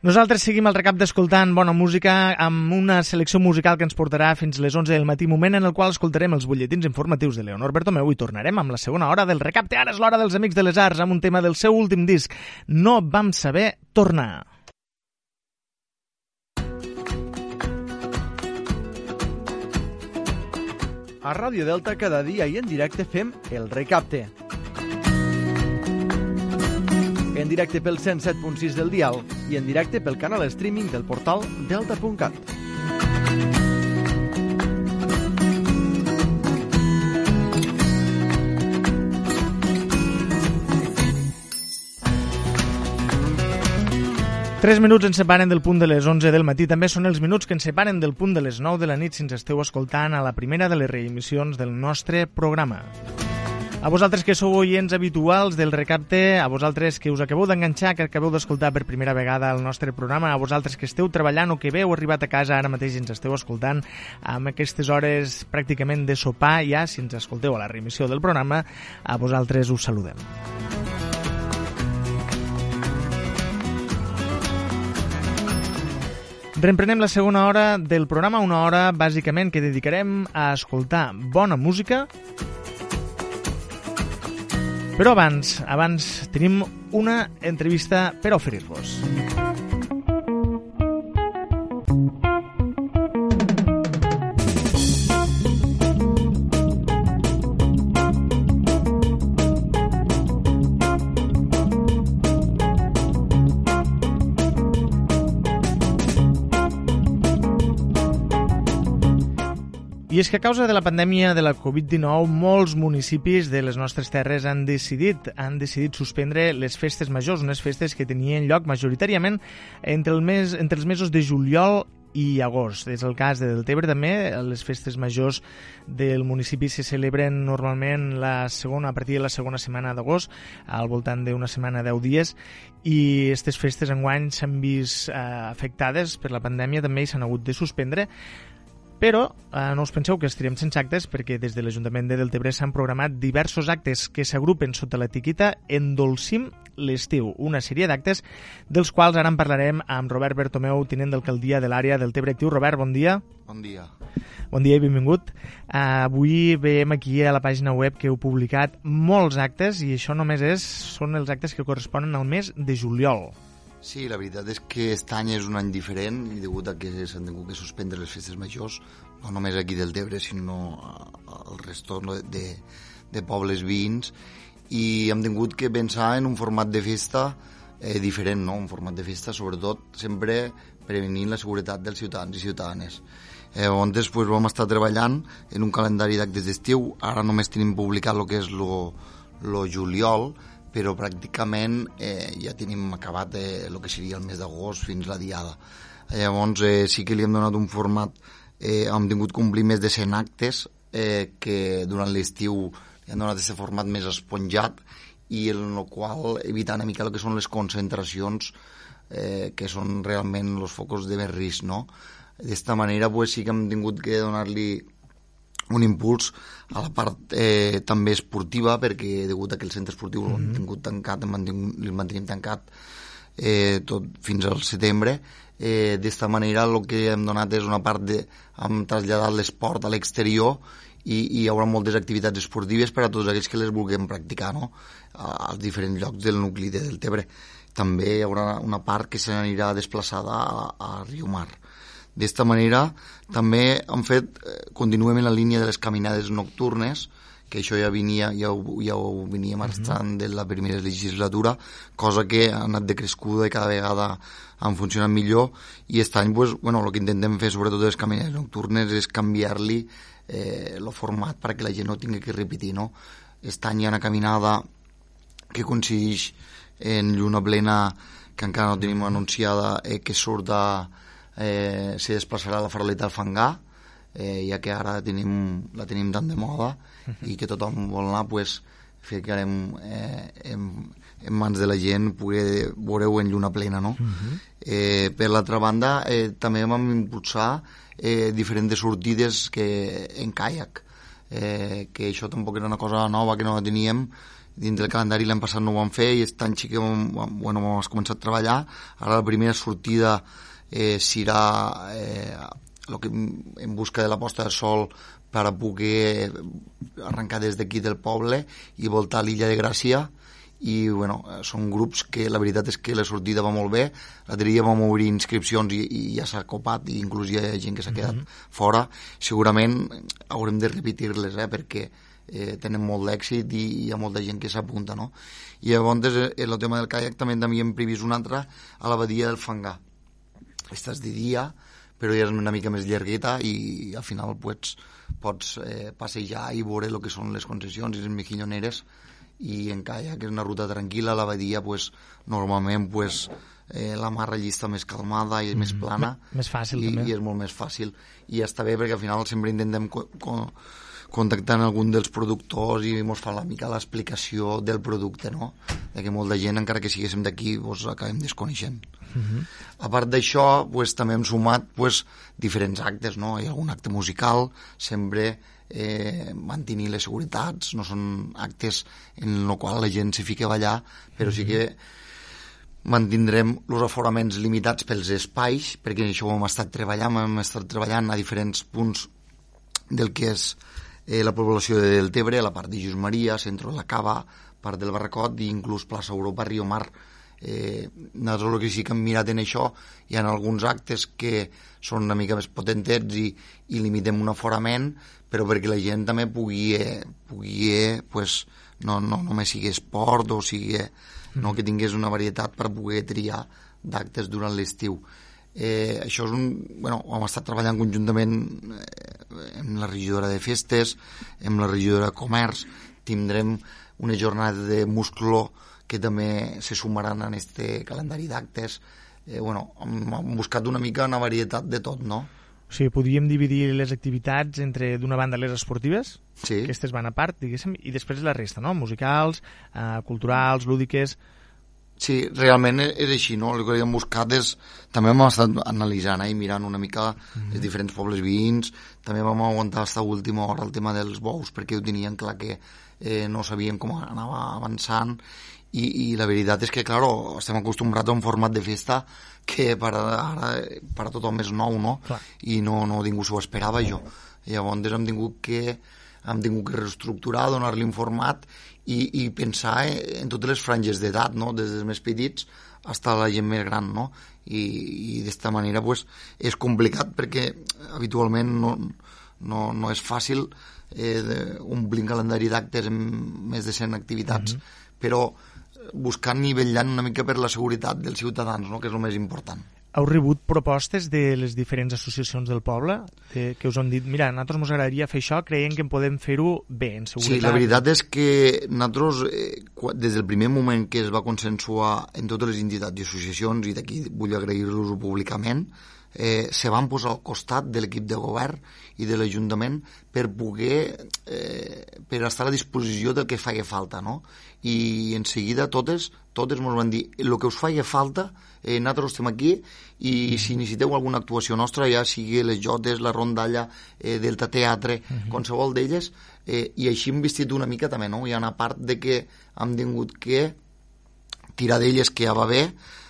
Speaker 1: Nosaltres seguim el recap d'escoltant bona música amb una selecció musical que ens portarà fins les 11 del matí, moment en el qual escoltarem els butlletins informatius de Leonor Bertomeu i tornarem amb la segona hora del recapte. Ara és l'hora dels Amics de les Arts amb un tema del seu últim disc. No vam saber tornar.
Speaker 2: A Ràdio Delta cada dia i en directe fem el recapte en directe pel 107.6 del dial i en directe pel canal streaming del portal delta.cat.
Speaker 1: Tres minuts ens separen del punt de les 11 del matí. També són els minuts que ens separen del punt de les 9 de la nit si ens esteu escoltant a la primera de les reemissions del nostre programa. A vosaltres que sou oients habituals del recapte, a vosaltres que us acabeu d'enganxar, que acabeu d'escoltar per primera vegada el nostre programa, a vosaltres que esteu treballant o que veu arribat a casa ara mateix ens esteu escoltant amb aquestes hores pràcticament de sopar ja, si ens escolteu a la remissió del programa, a vosaltres us saludem. Reemprenem la segona hora del programa, una hora bàsicament que dedicarem a escoltar bona música però abans, abans tenim una entrevista per oferir-vos. I és que a causa de la pandèmia de la Covid-19, molts municipis de les nostres terres han decidit han decidit suspendre les festes majors, unes festes que tenien lloc majoritàriament entre, el mes, entre els mesos de juliol i agost. És el cas de Deltebre també, les festes majors del municipi se celebren normalment la segona, a partir de la segona setmana d'agost, al voltant d'una setmana, 10 dies, i aquestes festes enguany s'han vist eh, afectades per la pandèmia també i s'han hagut de suspendre però eh, no us penseu que estirem sense actes perquè des de l'Ajuntament de Deltebre s'han programat diversos actes que s'agrupen sota l'etiqueta Endolcim l'estiu, una sèrie d'actes dels quals ara en parlarem amb Robert Bertomeu, tinent d'alcaldia de l'àrea del Tebre Actiu. Robert, bon dia.
Speaker 5: Bon dia.
Speaker 1: Bon dia i benvingut. Uh, avui veiem aquí a la pàgina web que heu publicat molts actes i això només és, són els actes que corresponen al mes de juliol.
Speaker 5: Sí, la veritat és que aquest any és un any diferent i degut a que s'han tingut que suspendre les festes majors, no només aquí del Tebre, sinó al resto de, de pobles veïns, i hem tingut que pensar en un format de festa eh, diferent, no? un format de festa sobretot sempre prevenint la seguretat dels ciutadans i ciutadanes. Eh, on després vam estar treballant en un calendari d'actes d'estiu, ara només tenim publicat el que és lo juliol, però pràcticament eh, ja tenim acabat eh, el que seria el mes d'agost fins la diada. Llavors eh, sí que li hem donat un format, eh, hem tingut complir més de 100 actes eh, que durant l'estiu li han donat aquest format més esponjat i en el qual evitar una mica el que són les concentracions eh, que són realment els focus de més risc, no? D'esta manera pues, sí que hem tingut que donar-li un impuls a la part eh, també esportiva perquè degut a que el centre esportiu mm -hmm. l'hem tingut tancat, el mantenim tancat eh, tot fins al setembre eh, d'esta manera el que hem donat és una part de hem traslladat l'esport a l'exterior i, i hi haurà moltes activitats esportives per a tots aquells que les vulguem practicar no? als diferents llocs del nucli de Deltebre també hi haurà una part que s'anirà desplaçada a, a Riumar D'esta manera, també hem fet, eh, continuem en la línia de les caminades nocturnes, que això ja, venia, ja, ho, ja ho venia marxant uh -huh. de la primera legislatura, cosa que ha anat decrescuda i cada vegada han funcionat millor i aquest any pues, bueno, el que intentem fer sobretot de les caminades nocturnes és canviar-li eh, el format perquè la gent no tingui que repetir no? aquest any hi ha una caminada que coincideix en lluna plena que encara no tenim anunciada eh, que surt de, eh, se desplaçarà la faroleta al fangar, eh, ja que ara tenim, la tenim tan de moda i que tothom vol anar, pues, ficarem eh, en, en mans de la gent poder veure-ho en lluna plena, no? Uh -huh. eh, per l'altra banda, eh, també vam impulsar eh, diferents sortides que, en caiac, eh, que això tampoc era una cosa nova que no la teníem, dins del calendari l'any passat no ho vam fer i aquest any sí que vam, bueno, vam començar a treballar. Ara la primera sortida eh, serà eh, lo que, en busca de la posta de sol per a poder arrencar des d'aquí del poble i voltar a l'illa de Gràcia i bueno, són grups que la veritat és que la sortida va molt bé l'altre dia vam obrir inscripcions i, i ja s'ha copat i inclús hi ha gent que s'ha quedat mm -hmm. fora segurament haurem de repetir-les eh, perquè eh, tenen molt d'èxit i hi ha molta gent que s'apunta no? i llavors eh, el tema del caiac també també hem previst un altre a la badia del Fangar estàs de dia, però ja és una mica més llargueta i al final pues, pots eh, passejar i veure el que són les concessions i les mejilloneres i en Calla, que és una ruta tranquil·la, la badia pues, normalment pues, eh, la mar allí està més calmada i mm, més plana.
Speaker 1: Més fàcil,
Speaker 5: i,
Speaker 1: també.
Speaker 5: I és molt més fàcil. I està bé perquè al final sempre intentem co co contactar amb algun dels productors i ens fa la mica l'explicació del producte, no? De que molta gent, encara que siguéssim d'aquí, pues, acabem desconeixent. Uh -huh. A part d'això, pues, també hem sumat pues, diferents actes, no? Hi ha algun acte musical, sempre eh, mantenir les seguretats, no són actes en el qual la gent s'hi fica a ballar, però sí que mantindrem els aforaments limitats pels espais, perquè això ho hem estat treballant, hem estat treballant a diferents punts del que és eh, la població de Deltebre, a la part de Just Maria, centre de la Cava, part del Barracot i inclús plaça Europa, Rio Mar, eh, nosaltres el que sí que hem mirat en això hi ha alguns actes que són una mica més potentets i, i limitem un aforament però perquè la gent també pugui, eh, pugui eh, pues, no, no només sigui esport o sigui no, que tingués una varietat per poder triar d'actes durant l'estiu. Eh, això és un... Bueno, hem estat treballant conjuntament eh, amb la regidora de festes, amb la regidora de comerç, tindrem una jornada de musclo que també se sumaran en este calendari d'actes. Eh, bueno, hem, hem buscat una mica una varietat de tot, no?
Speaker 1: O sigui, podríem dividir les activitats entre, d'una banda, les esportives,
Speaker 5: Sí.
Speaker 1: aquestes van a part, diguéssim, i després la resta, no? Musicals, eh, culturals, lúdiques...
Speaker 5: Sí, realment e- és així, no? El que hem buscat és... També hem estat analitzant eh, i mirant una mica els diferents pobles veïns, també vam aguantar fins a última hora el tema dels bous, perquè ho tenien clar que eh, no sabíem com anava avançant, i, i la veritat és que, claro, estem acostumbrats a un format de festa que per ara per a tothom és nou, no?
Speaker 1: Clar.
Speaker 5: I no, no ningú s'ho esperava, jo. Llavors hem tingut que hem tingut que reestructurar, donar-li un format i, i pensar en totes les franges d'edat, no? des dels més petits fins a la gent més gran, no? I, i d'esta manera pues, és complicat perquè habitualment no, no, no és fàcil eh, omplir un calendari d'actes amb més de 100 activitats, però buscant nivellant una mica per la seguretat dels ciutadans, no? que és el més important.
Speaker 1: Heu rebut propostes de les diferents associacions del poble que, que us han dit, mira, a nosaltres ens agradaria fer això, creiem que en podem fer-ho bé, en seguretat.
Speaker 5: Sí, la veritat és que nosaltres, eh, des del primer moment que es va consensuar en totes les entitats i associacions, i d'aquí vull agrair-los públicament, eh, se van posar al costat de l'equip de govern i de l'Ajuntament per poder, eh, per estar a la disposició del que feia falta, no? I en seguida totes, totes ens van dir el que us feia falta, eh, nosaltres estem aquí i si necessiteu alguna actuació nostra, ja sigui les jotes, la rondalla, eh, Delta Teatre, qualsevol d'elles, eh, i així hem vestit una mica també, no? Hi ha una part de que hem tingut que tirar d'elles que ja va bé,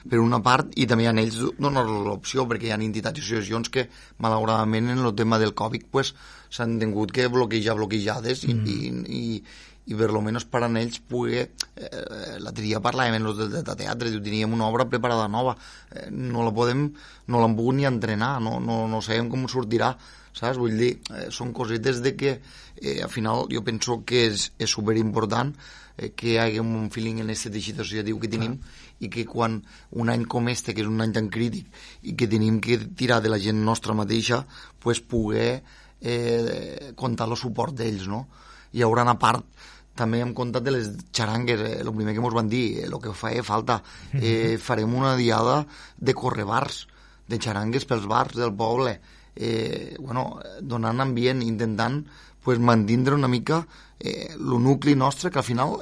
Speaker 5: per una part, i també a ells donar-los l'opció, perquè hi ha entitats i associacions que, malauradament, en el tema del Covid, pues, s'han tingut que bloquejar bloquejades mm. i, i, i per lo menos per a ells poder eh, l'altre dia parlàvem en los del de teatre diu, teníem una obra preparada nova eh, no la podem, no l'hem pogut ni entrenar no, no, no sabem com sortirà saps? Vull dir, eh, són cosetes de que eh, al final jo penso que és, és superimportant eh, que hi hagi un feeling en aquest teixit associatiu que tenim i que quan un any com este, que és un any tan crític i que tenim que tirar de la gent nostra mateixa, pues poder eh, comptar el suport d'ells, no? Hi haurà una part també hem comptat de les xarangues, eh, el primer que ens van dir, el que feia falta, eh, farem una diada de correbars, de xarangues pels bars del poble, eh, bueno, donant ambient, intentant pues, mantindre una mica eh, nucli nostre, que al final,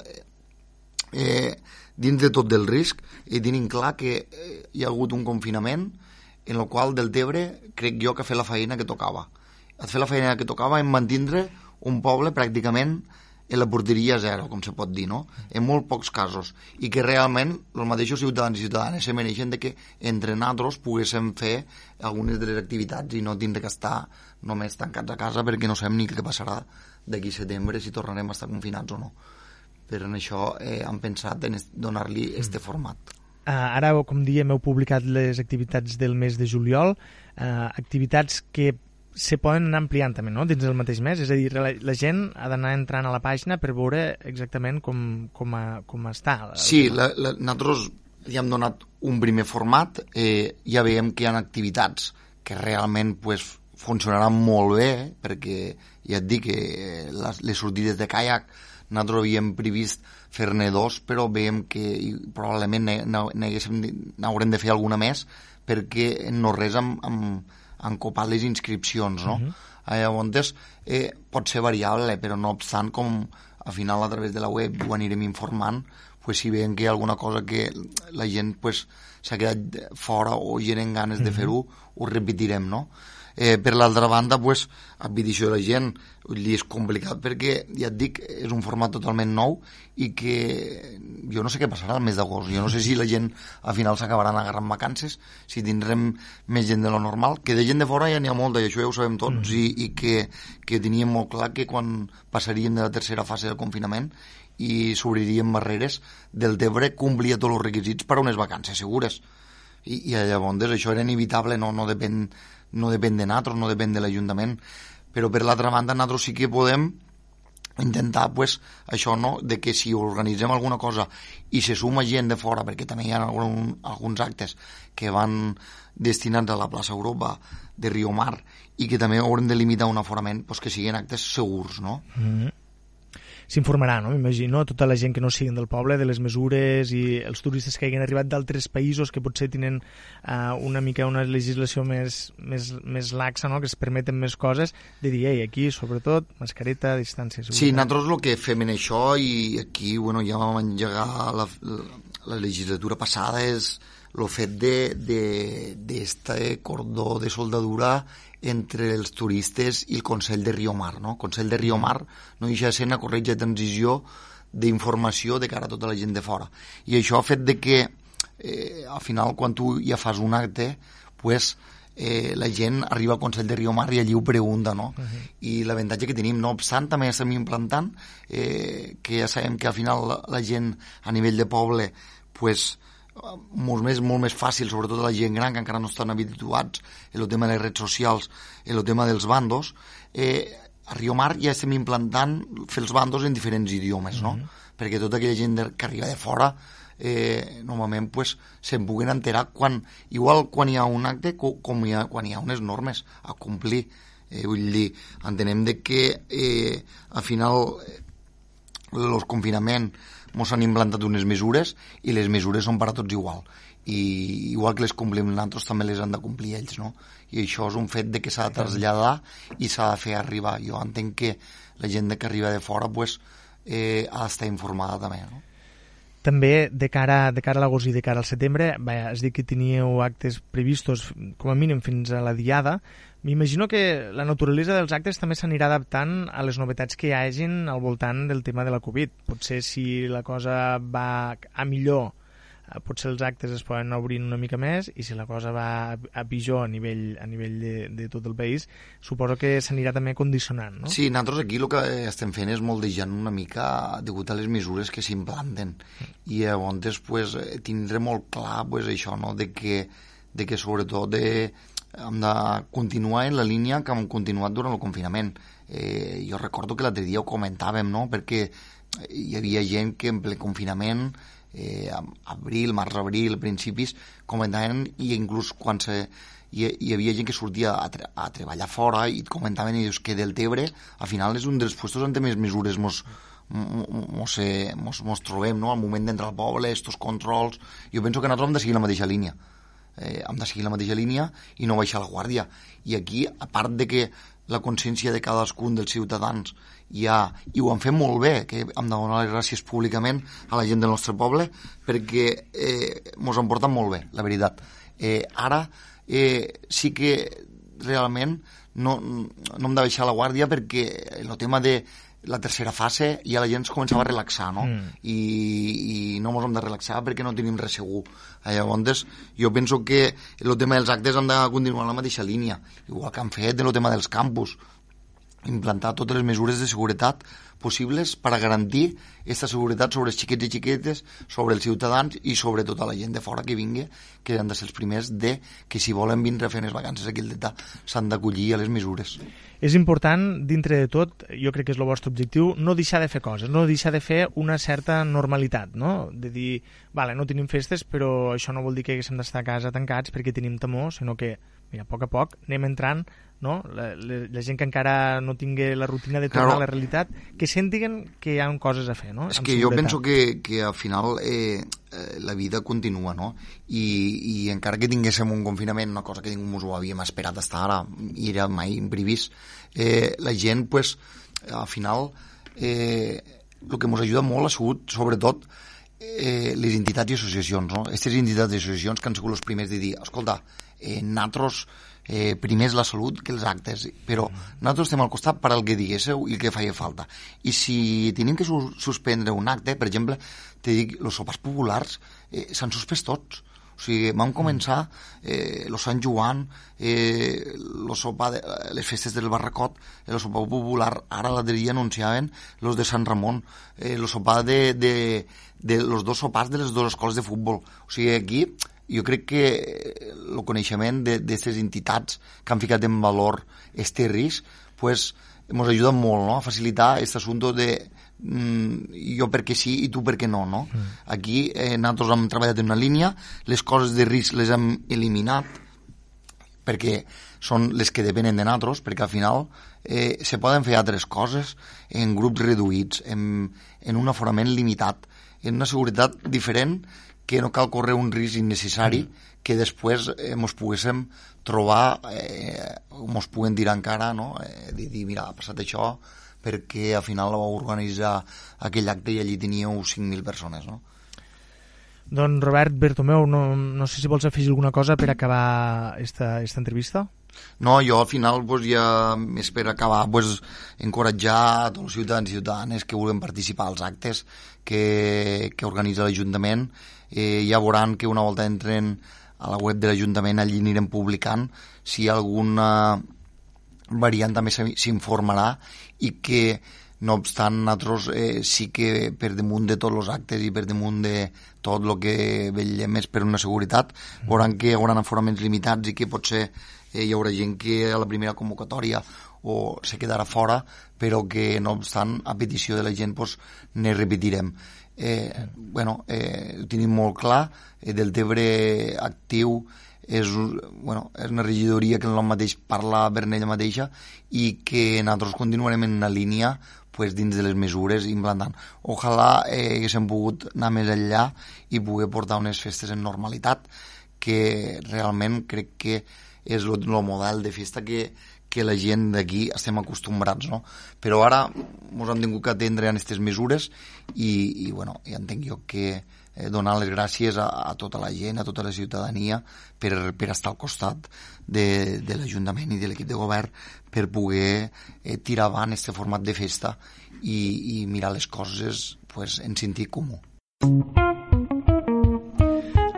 Speaker 5: eh, dins de tot del risc, i tenint clar que eh, hi ha hagut un confinament en el qual del Tebre crec jo que ha fet la feina que tocava. Ha fet la feina que tocava en mantindre un poble pràcticament en la porteria zero, com se pot dir, no? En molt pocs casos. I que realment els mateixos ciutadans i ciutadanes se mereixen de que entre nosaltres poguéssim fer algunes de les activitats i no tindre que estar només tancats a casa perquè no sabem ni què passarà d'aquí setembre si tornarem a estar confinats o no. Però en això eh, han pensat en donar-li este format.
Speaker 1: Uh, ara, com diem, heu publicat les activitats del mes de juliol, uh, activitats que se poden anar ampliant també, no?, dins del mateix mes. És a dir, la, la gent ha d'anar entrant a la pàgina per veure exactament com, com, a, com està.
Speaker 5: Sí, la, la, nosaltres li hem donat un primer format, eh, ja veiem que hi ha activitats que realment pues, funcionaran molt bé, perquè ja et dic que eh, les, les sortides de caiac nosaltres havíem previst fer-ne dos, però veiem que probablement n'haurem de fer alguna més perquè no res han, han, han copat les inscripcions, no? Uh -huh. Llavors, eh, pot ser variable, però no obstant, com al final a través de la web ho anirem informant, pues, si veiem que hi ha alguna cosa que la gent pues, s'ha quedat fora o gent en ganes de fer-ho, ho repetirem, no? Eh, per l'altra banda, pues, advitació de la gent, dir, és complicat perquè, ja et dic, és un format totalment nou i que jo no sé què passarà el mes d'agost. Jo no sé si la gent al final s'acabaran agarrant vacances, si tindrem més gent de lo normal, que de gent de fora ja n'hi ha molta i això ja ho sabem tots mm. i, i que, que teníem molt clar que quan passaríem de la tercera fase del confinament i s'obririen barreres del Tebre complia tots els requisits per a unes vacances segures i, i llavors això era inevitable no, no, depèn, no depèn de nosaltres no depèn de l'Ajuntament però per l'altra banda nosaltres sí que podem intentar pues, això no, de que si organitzem alguna cosa i se suma gent de fora perquè també hi ha algun, alguns actes que van destinats a la plaça Europa de Rio Mar i que també haurem de limitar un aforament pues, que siguin actes segurs no?
Speaker 1: Mm. S'informarà, no? m'imagino, tota la gent que no siguin del poble, de les mesures i els turistes que hagin arribat d'altres països que potser tenen uh, una mica una legislació més, més, més laxa, no? que es permeten més coses, de dir, ei, aquí, sobretot, mascareta, distància...
Speaker 5: Seguretat. Sí, nosaltres el que fem en això, i aquí bueno, ja vam engegar la, la, la legislatura passada, és el fet d'este cordó de soldadura entre els turistes i el Consell de Riomar. No? El Consell de Riomar no deixa de ser una corretja de transició d'informació de cara a tota la gent de fora. I això ha fet de que, eh, al final, quan tu ja fas un acte, pues, eh, la gent arriba al Consell de Riomar i allí ho pregunta, no? Uh -huh. I l'avantatge que tenim, no obstant, també estem implantant, eh, que ja sabem que al final la, la gent a nivell de poble, pues, molt més, molt més fàcil, sobretot a la gent gran que encara no estan habituats en el tema de les redes socials, en el tema dels bandos, eh, a Rio Mar ja estem implantant fer els bandos en diferents idiomes, no? Mm -hmm. Perquè tota aquella gent que arriba de fora eh, normalment pues, se'n puguen enterar quan, igual quan hi ha un acte com, com hi ha, quan hi ha unes normes a complir. Eh, vull dir, entenem de que eh, al final eh, el confinament ens han implantat unes mesures i les mesures són per a tots igual i igual que les complim nosaltres també les han de complir ells no? i això és un fet de que s'ha de traslladar i s'ha de fer arribar jo entenc que la gent que arriba de fora pues, eh, ha d'estar informada també no?
Speaker 1: També, de cara, de cara a l'agost i de cara al setembre, vaja, has dit que teníeu actes previstos com a mínim fins a la diada, M'imagino que la naturalesa dels actes també s'anirà adaptant a les novetats que hi hagin al voltant del tema de la Covid. Potser si la cosa va a millor, potser els actes es poden obrir una mica més i si la cosa va a pitjor a nivell, a nivell de, de tot el país, suposo que s'anirà també condicionant, no?
Speaker 5: Sí, nosaltres aquí el que estem fent és moldejant una mica degut a les mesures que s'implanten i llavors pues, tindré molt clar pues, això, no? de que de que sobretot de, hem de continuar en la línia que hem continuat durant el confinament. Eh, jo recordo que l'altre dia ho comentàvem, no?, perquè hi havia gent que en ple confinament, eh, abril, març-abril, principis, comentaven i inclús quan se, hi, hi havia gent que sortia a, tre a treballar fora i comentaven i dius que del Tebre al final és un dels puestos on més mesures mos, mos, mos, mos trobem no? al moment d'entrar al poble, estos controls jo penso que nosaltres hem de seguir la mateixa línia eh, hem de seguir la mateixa línia i no baixar la guàrdia. I aquí, a part de que la consciència de cadascun dels ciutadans ja, i ho han fet molt bé, que hem de donar les gràcies públicament a la gent del nostre poble, perquè eh, mos han portat molt bé, la veritat. Eh, ara eh, sí que realment no, no hem de baixar la guàrdia perquè el tema de la tercera fase ja la gent es començava a relaxar, no? Mm. I, I no ens hem de relaxar perquè no tenim res segur. Eh, llavors, jo penso que el tema dels actes han de continuar en la mateixa línia, igual que han fet el tema dels campus implantar totes les mesures de seguretat possibles per a garantir aquesta seguretat sobre els xiquets i xiquetes, sobre els ciutadans i sobre tota la gent de fora que vingui, que han de ser els primers de que si volen vindre a fer les vacances aquí al Delta s'han d'acollir a les mesures.
Speaker 1: És important, dintre de tot, jo crec que és el vostre objectiu, no deixar de fer coses, no deixar de fer una certa normalitat, no? De dir, vale, no tenim festes, però això no vol dir que haguéssim d'estar a casa tancats perquè tenim temor, sinó que mira, a poc a poc anem entrant no? La, la, la gent que encara no tingui la rutina de tornar claro. a la realitat, que sentiguen que hi ha coses a fer, no?
Speaker 5: És que jo penso que, que al final eh, eh, la vida continua, no? I, I encara que tinguéssim un confinament, una cosa que ningú ho havíem esperat estar ara, i era mai imprevist, eh, la gent, pues, al final, eh, el que ens ajuda molt ha sigut, sobretot, eh, les entitats i associacions, no? Aquestes entitats i associacions que han sigut els primers de dir, escolta, eh, nosaltres eh, primer és la salut que els actes, però nosaltres estem al costat per al que diguéssiu i el que feia falta. I si tenim que su suspendre un acte, per exemple, te dic, els sopars populars eh, s'han suspès tots. O sigui, vam començar eh, Sant Joan, eh, lo sopa de, les festes del Barracot, el sopar popular, ara l'altre dia anunciaven los de Sant Ramon, eh, el sopar de, de, de los dos sopars de les dues escoles de futbol. O sigui, aquí jo crec que el coneixement d'aquestes entitats que han ficat en valor este risc pues, ens ajuda molt no? a facilitar aquest assumpte de mm, jo perquè sí i tu perquè no, no? Mm. Aquí eh, nosaltres hem treballat en una línia, les coses de risc les hem eliminat, perquè són les que depenen de nosaltres, perquè al final eh, se poden fer altres coses en grups reduïts, en, en un aforament limitat, en una seguretat diferent que no cal córrer un risc innecessari mm. que després eh, mos poguéssim trobar, eh, mos puguen dir encara, no? eh, dir, dir, mira, ha passat això perquè al final va organitzar aquell acte i allí teníeu 5.000 persones, no?
Speaker 1: Doncs Robert Bertomeu, no, no sé si vols afegir alguna cosa per acabar esta, esta entrevista.
Speaker 5: No, jo al final pues, ja més per acabar pues, encoratjar a tots els ciutadans i ciutadanes que vulguin participar als actes que, que organitza l'Ajuntament. Eh, ja veuran que una volta entren a la web de l'Ajuntament allí anirem publicant si hi ha alguna variant també s'informarà i que no obstant, nosaltres eh, sí que per damunt de tots els actes i per damunt de tot el que vetllem és per una seguretat, veuran que hi haurà aforaments limitats i que potser eh, hi haurà gent que a la primera convocatòria o se quedarà fora, però que no obstant, a petició de la gent pues, ne repetirem. Eh, bueno, eh, ho tenim molt clar, eh, del Tebre actiu és, bueno, és una regidoria que en el mateix parla per ella mateixa i que nosaltres continuarem en una línia pues, dins de les mesures implantant. Ojalà eh, haguéssim pogut anar més enllà i poder portar unes festes en normalitat, que realment crec que és el model de festa que, que la gent d'aquí estem acostumbrats, no? Però ara ens hem tingut que atendre en aquestes mesures i, i bueno, ja entenc jo que eh, donar les gràcies a, a tota la gent, a tota la ciutadania per, per estar al costat de, de l'Ajuntament i de l'equip de govern per poder eh, tirar avant aquest format de festa i, i mirar les coses pues, en sentit comú.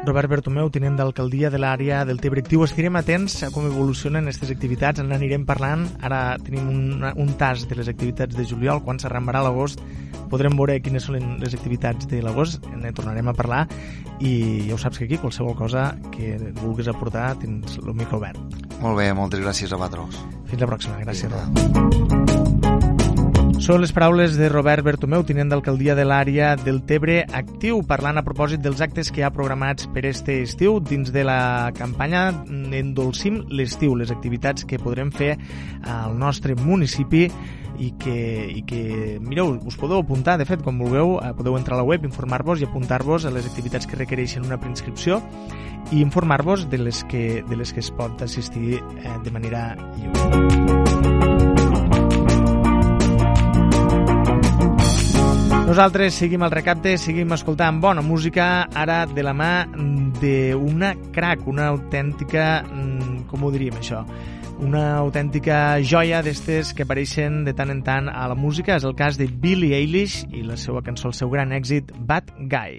Speaker 1: Robert Bertomeu, tinent d'alcaldia de l'àrea del Tebre Actiu. Estirem atents a com evolucionen aquestes activitats, en anirem parlant. Ara tenim un, un tas de les activitats de juliol, quan s'arrambarà l'agost podrem veure quines són les activitats de l'agost, ne tornarem a parlar i ja ho saps que aquí qualsevol cosa que vulguis aportar tens el micro obert.
Speaker 5: Molt bé, moltes gràcies a vosaltres.
Speaker 1: Fins la pròxima, gràcies. Robert. Són les paraules de Robert Bertomeu, tinent d'alcaldia de l'àrea del Tebre Actiu, parlant a propòsit dels actes que ha programats per este estiu dins de la campanya Endolcim l'estiu, les activitats que podrem fer al nostre municipi i que, i que mireu, us podeu apuntar, de fet, quan vulgueu, eh, podeu entrar a la web, informar-vos i apuntar-vos a les activitats que requereixen una preinscripció i informar-vos de, les que, de les que es pot assistir eh, de manera lliure. Nosaltres seguim al recapte, seguim escoltant bona música, ara de la mà d'una crack, una autèntica... Mm, com ho diríem, això? Una autèntica joia d'estes que apareixen de tant en tant a la música. És el cas de Billie Eilish i la seva cançó, el seu gran èxit, Bad Guy.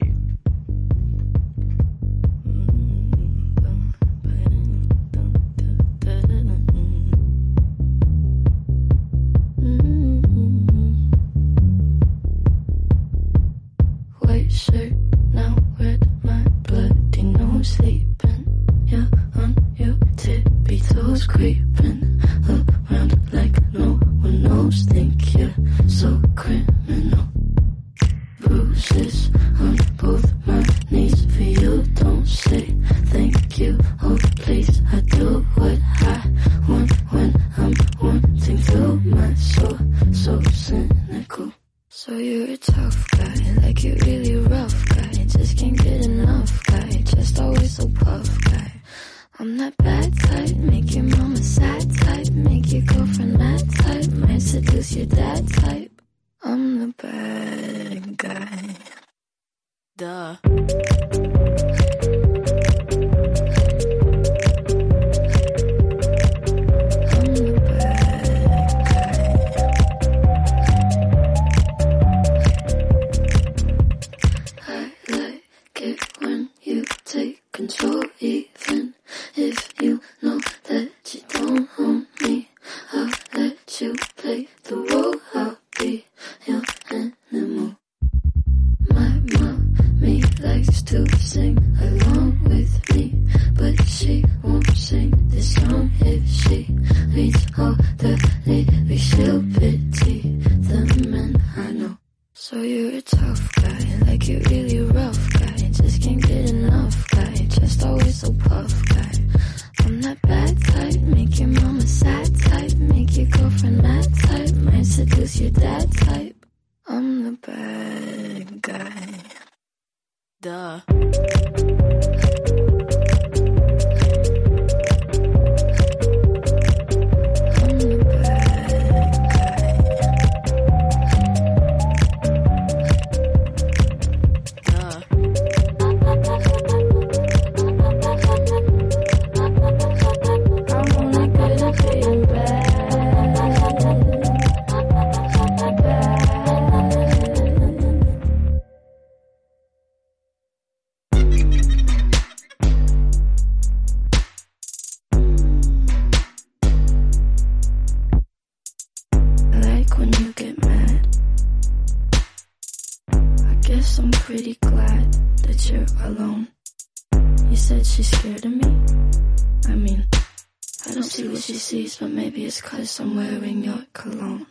Speaker 6: but maybe it's cause I'm wearing your cologne.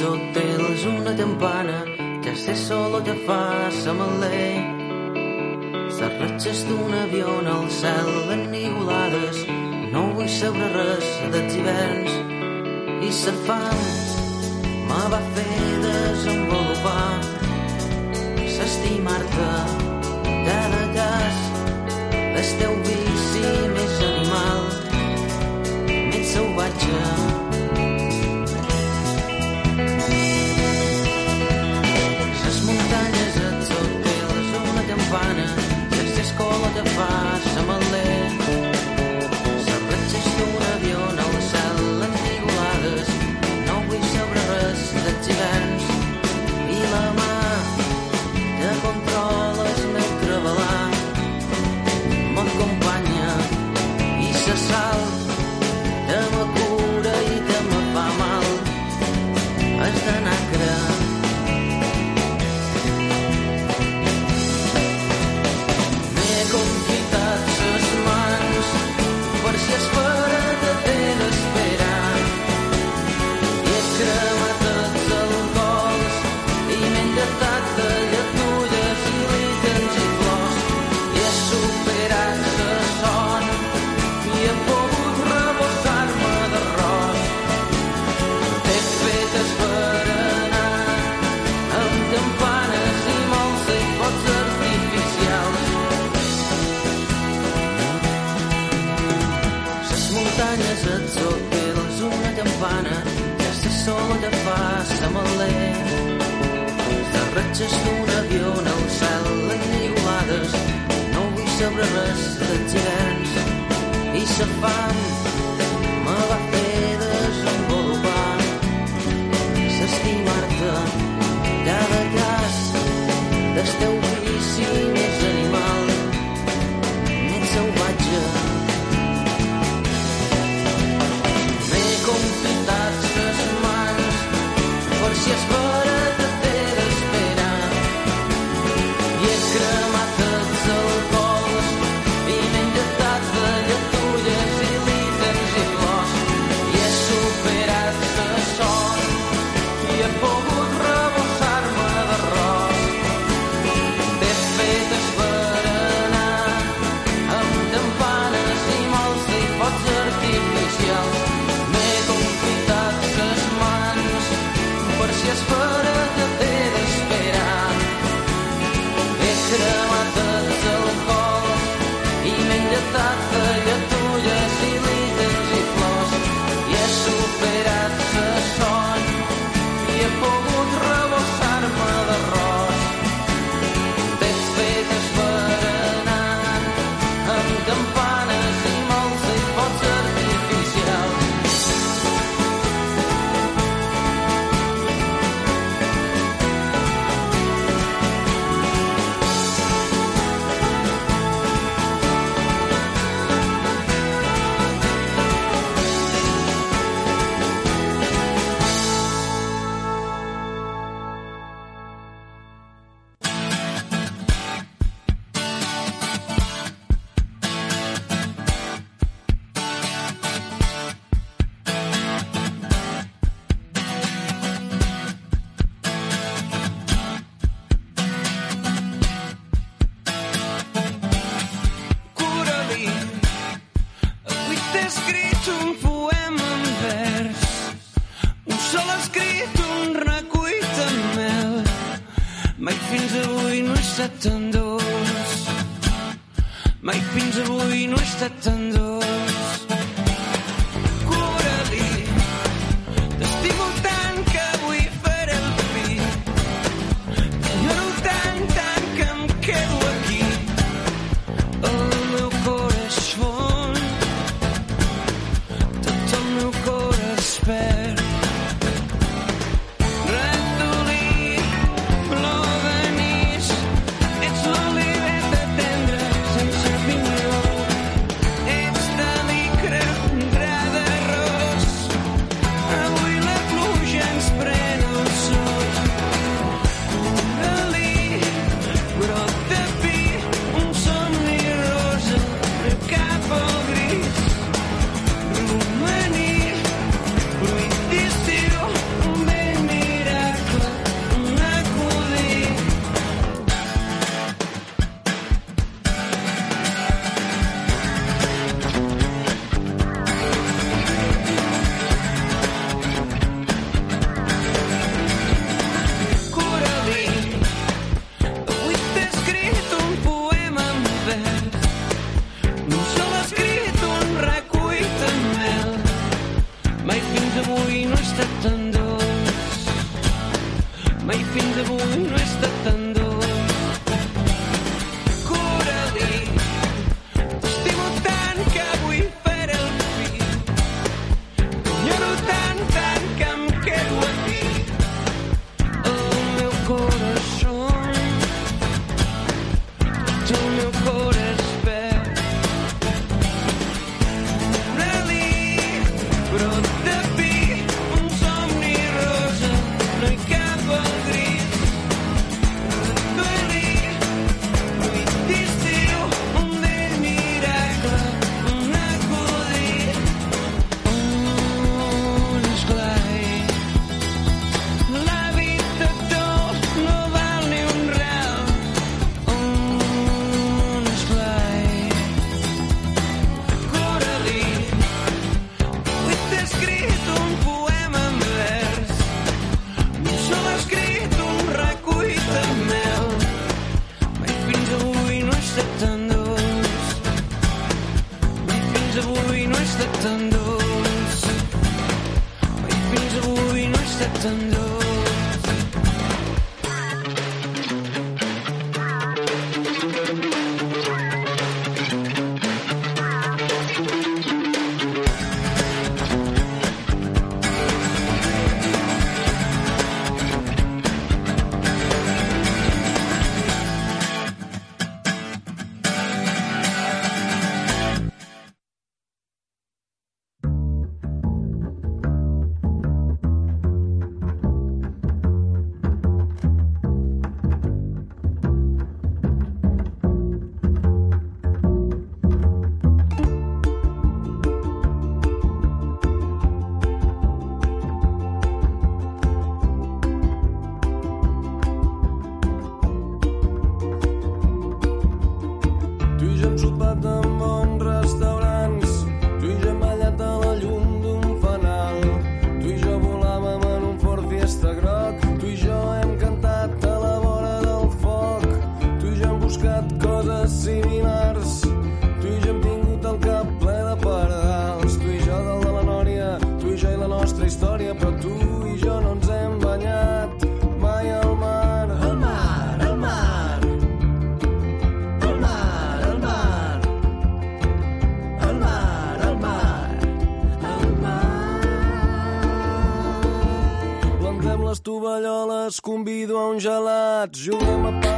Speaker 7: tot és una campana que sé solo que fa sa malé. Les ratxes d'un avió en el cel enigulades no vull saber res dels hiverns. I sa fam me va fer desenvolupar s'estimar-te cada cas és teu vici més animal, més salvatge. var, chamaleiro. sol de fa sa malet. Les ratxes d'un avió en el cel, les niuades, no vull saber res dels gegants. I sa fam me va fer desenvolupar, s'estimar-te cada cas del teu
Speaker 8: Juliana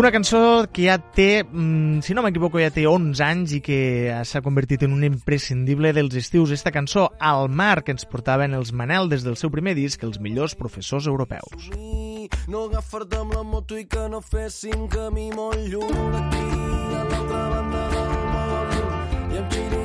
Speaker 8: Una
Speaker 1: cançó que ja té, mm, si no m'equivoco, ja té 11 anys i que s'ha convertit en un imprescindible dels estius. Esta cançó, Al mar, que ens portaven els Manel des del seu primer disc, els millors professors europeus.
Speaker 9: No agafar-te amb la moto i que no fessin camí molt lluny d'aquí a l'altra banda del món. I amb xiringuito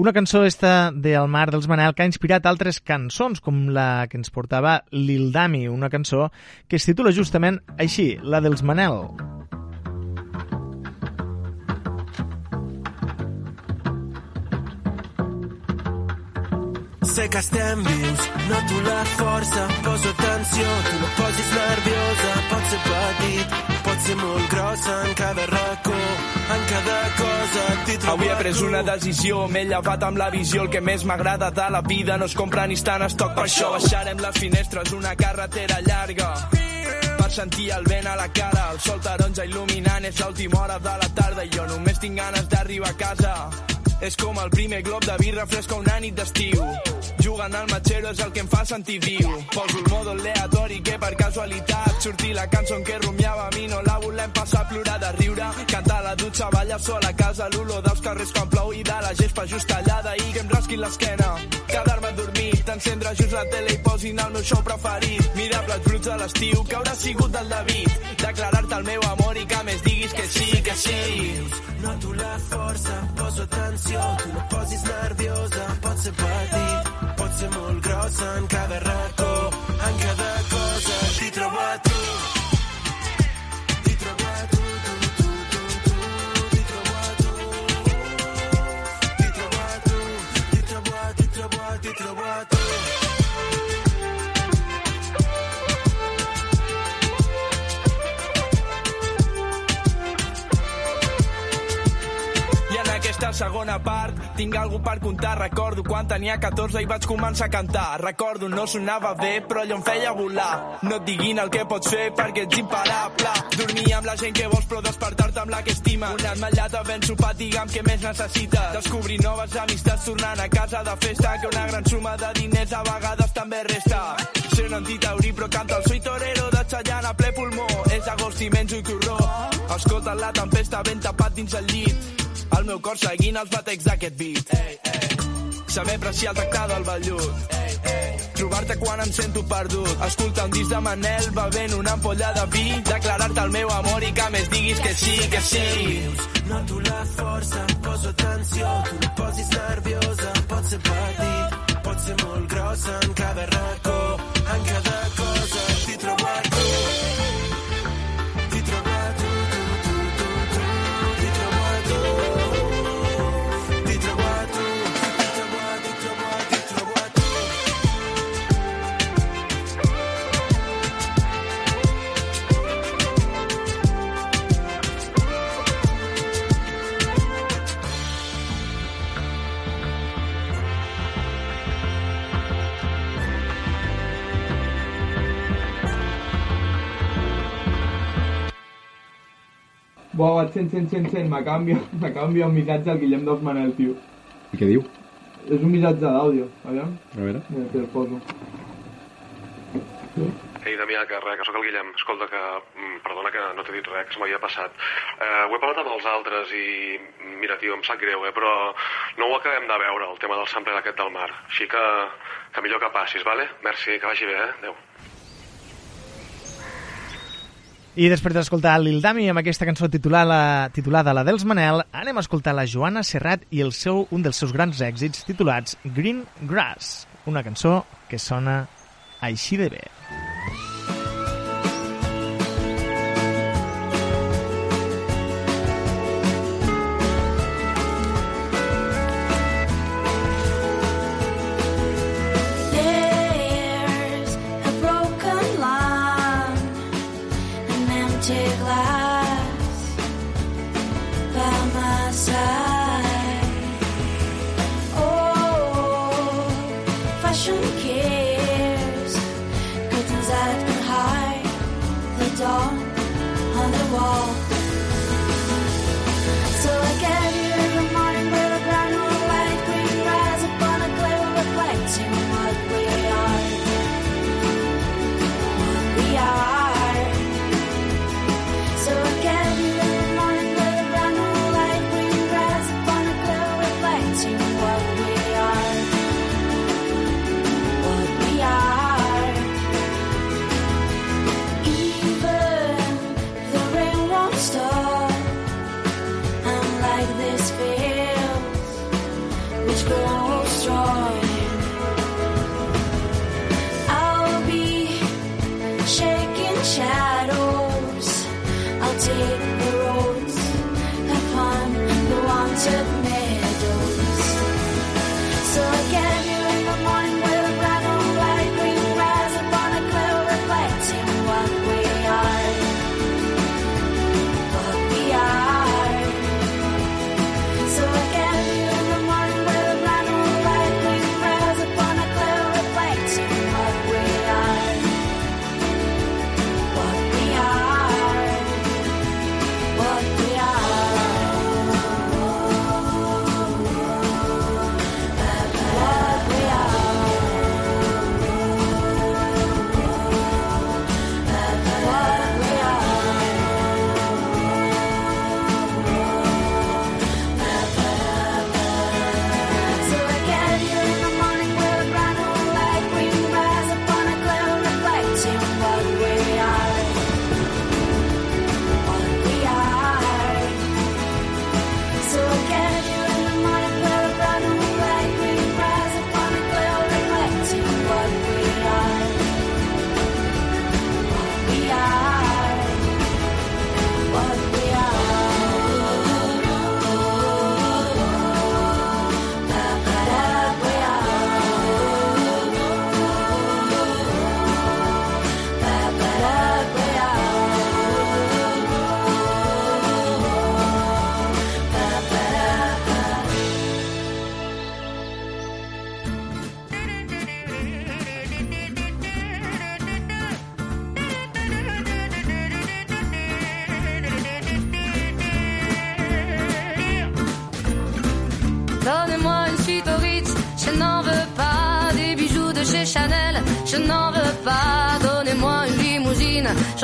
Speaker 1: Una cançó esta de El mar dels Manel que ha inspirat altres cançons, com la que ens portava Lil Dami, una cançó que es titula justament així, la dels Manel.
Speaker 9: Sé que estem vius, noto la força, poso atenció, tu no posis nerviosa, pot ser petit, ser molt grossa en cada racó, en cada cosa t'hi trobo
Speaker 10: Avui he pres una decisió, m'he llevat amb la visió, el que més m'agrada de la vida no es compra ni està en estoc, per això baixarem les finestres, una carretera llarga per sentir el vent a la cara, el sol taronja il·luminant, és l'última hora de la tarda i jo només tinc ganes d'arribar a casa. És com el primer glob de birra fresca una nit d'estiu. Jugant al matxero és el que em fa sentir viu. Poso el modo aleatori que per casualitat sortir la cançó en què rumiava a mi no la volem passar a plorar de riure. Cantar a la dutxa, ballar sol a casa, l'olor dels carrers quan plou i de la gespa just tallada i que em rasqui l'esquena. Quedar-me dormit, encendre just la tele i posin el meu show preferit. Mirar plats bruts a l'estiu, que haurà sigut del David. Declarar-te el meu amor i que més diguis que sí, que sí.
Speaker 9: Noto la força, poso atenció, tu no posis nerviosa, pot ser petit, ser molt grossa en cada racó, en cada cosa t'hi trobo a tu.
Speaker 10: Aquesta segona part tinc algú per contar. Recordo quan tenia 14 i vaig començar a cantar. Recordo no sonava bé, però allò em feia volar. No et diguin el que pots fer perquè ets imparable. Dormir amb la gent que vols però despertar-te amb la que estima. Un ametllat havent sopat, digue'm què més necessites. Descobrir noves amistats tornant a casa de festa que una gran suma de diners a vegades també resta. Ser un antitaurí però canta el Soy Torero de Chayanne a ple pulmó. És agost i menjo torró. Escolta la tempesta ben tapat dins el llit. El meu cor seguint els batecs d'aquest beat. Ei, ei. Saber apreciar el tractar del vellut. Trobar-te quan em sento perdut. Escoltar un disc de Manel bevent una ampolla de vi. Declarar-te el meu amor i que més diguis que sí, que sí.
Speaker 9: Noto la força, poso atenció, tu no posis nerviosa, pot ser petit, pot ser molt grossa en cada racó, en cada cosa
Speaker 11: Buah, sent, sent, sent, sent, me canvia un missatge al Guillem dels Manel, tio.
Speaker 12: I què diu?
Speaker 11: És un missatge d'àudio, aviam.
Speaker 12: A veure.
Speaker 11: Mira, te el poso.
Speaker 13: Ei, Damià, que res, que sóc el Guillem. Escolta, que mm, perdona que no t'he dit res, que se m'havia passat. Eh, ho he parlat amb els altres i, mira, tio, em sap greu, eh, però no ho acabem de veure, el tema del sampler aquest del mar. Així que, que millor que passis, vale? Merci, que vagi bé, eh? Adéu.
Speaker 1: I després d'escoltar Lil Dami amb aquesta cançó titulada, titulada La dels Manel, anem a escoltar la Joana Serrat i el seu, un dels seus grans èxits titulats Green Grass, una cançó que sona així de bé.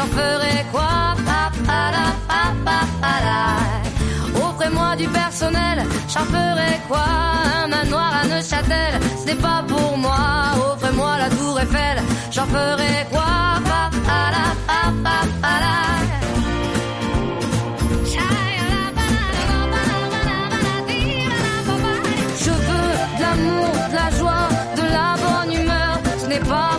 Speaker 14: j'en ferai quoi? Offrez-moi du personnel, j'en ferai quoi? Un manoir à Neuchâtel, ce n'est pas pour moi. Offrez-moi la tour Eiffel, j'en ferai quoi? Je veux de l'amour, de la joie, de la bonne humeur, ce n'est pas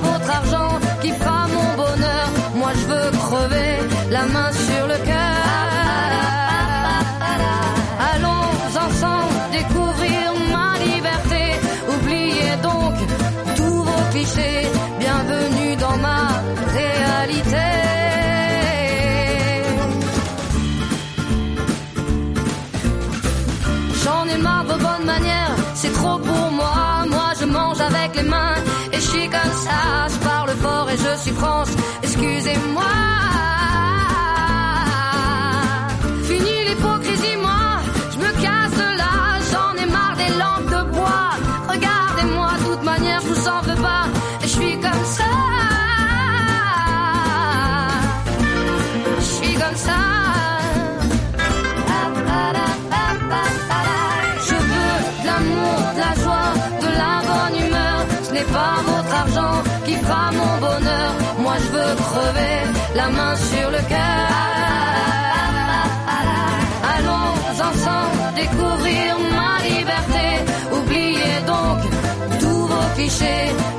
Speaker 14: et je suis France. Excusez-moi. main sur le cœur. Allons ensemble découvrir ma liberté. Oubliez donc tous vos clichés.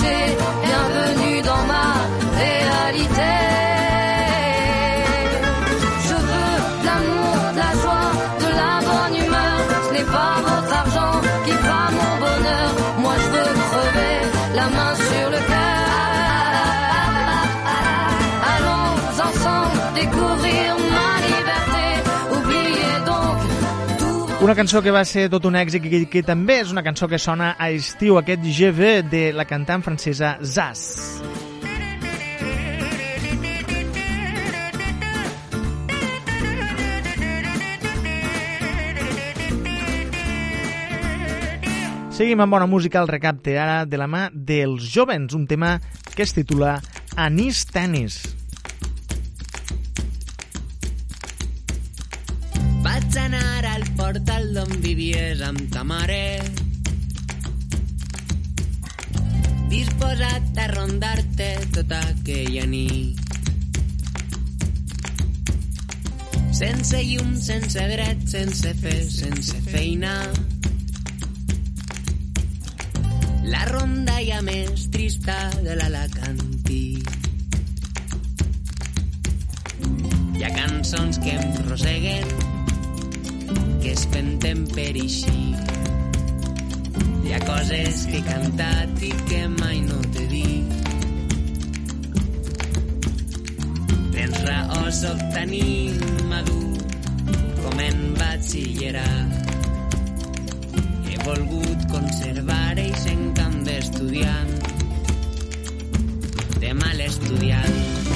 Speaker 14: Bienvenue dans ma réalité.
Speaker 1: Una cançó que va ser tot un èxit i que, que també és una cançó que sona a estiu, aquest veux de la cantant francesa Zaz. Seguim amb bona música al recapte, ara de la mà dels jovens, un tema que es titula Anís Tenis.
Speaker 15: Vaig anar al portal d'on vivies amb ta mare disposat a rondar-te tota aquella nit. Sense llum, sense dret, sense fer, sense feina. La ronda ja més trista de l'Alacantí. Hi ha cançons que em roseguen, que es penten per eixir. Hi ha coses que he cantat i que mai no t'he dit. Tens raó, sóc tan immadur com en batxillerat. He volgut conservar eix encant d'estudiant, de mal estudiant.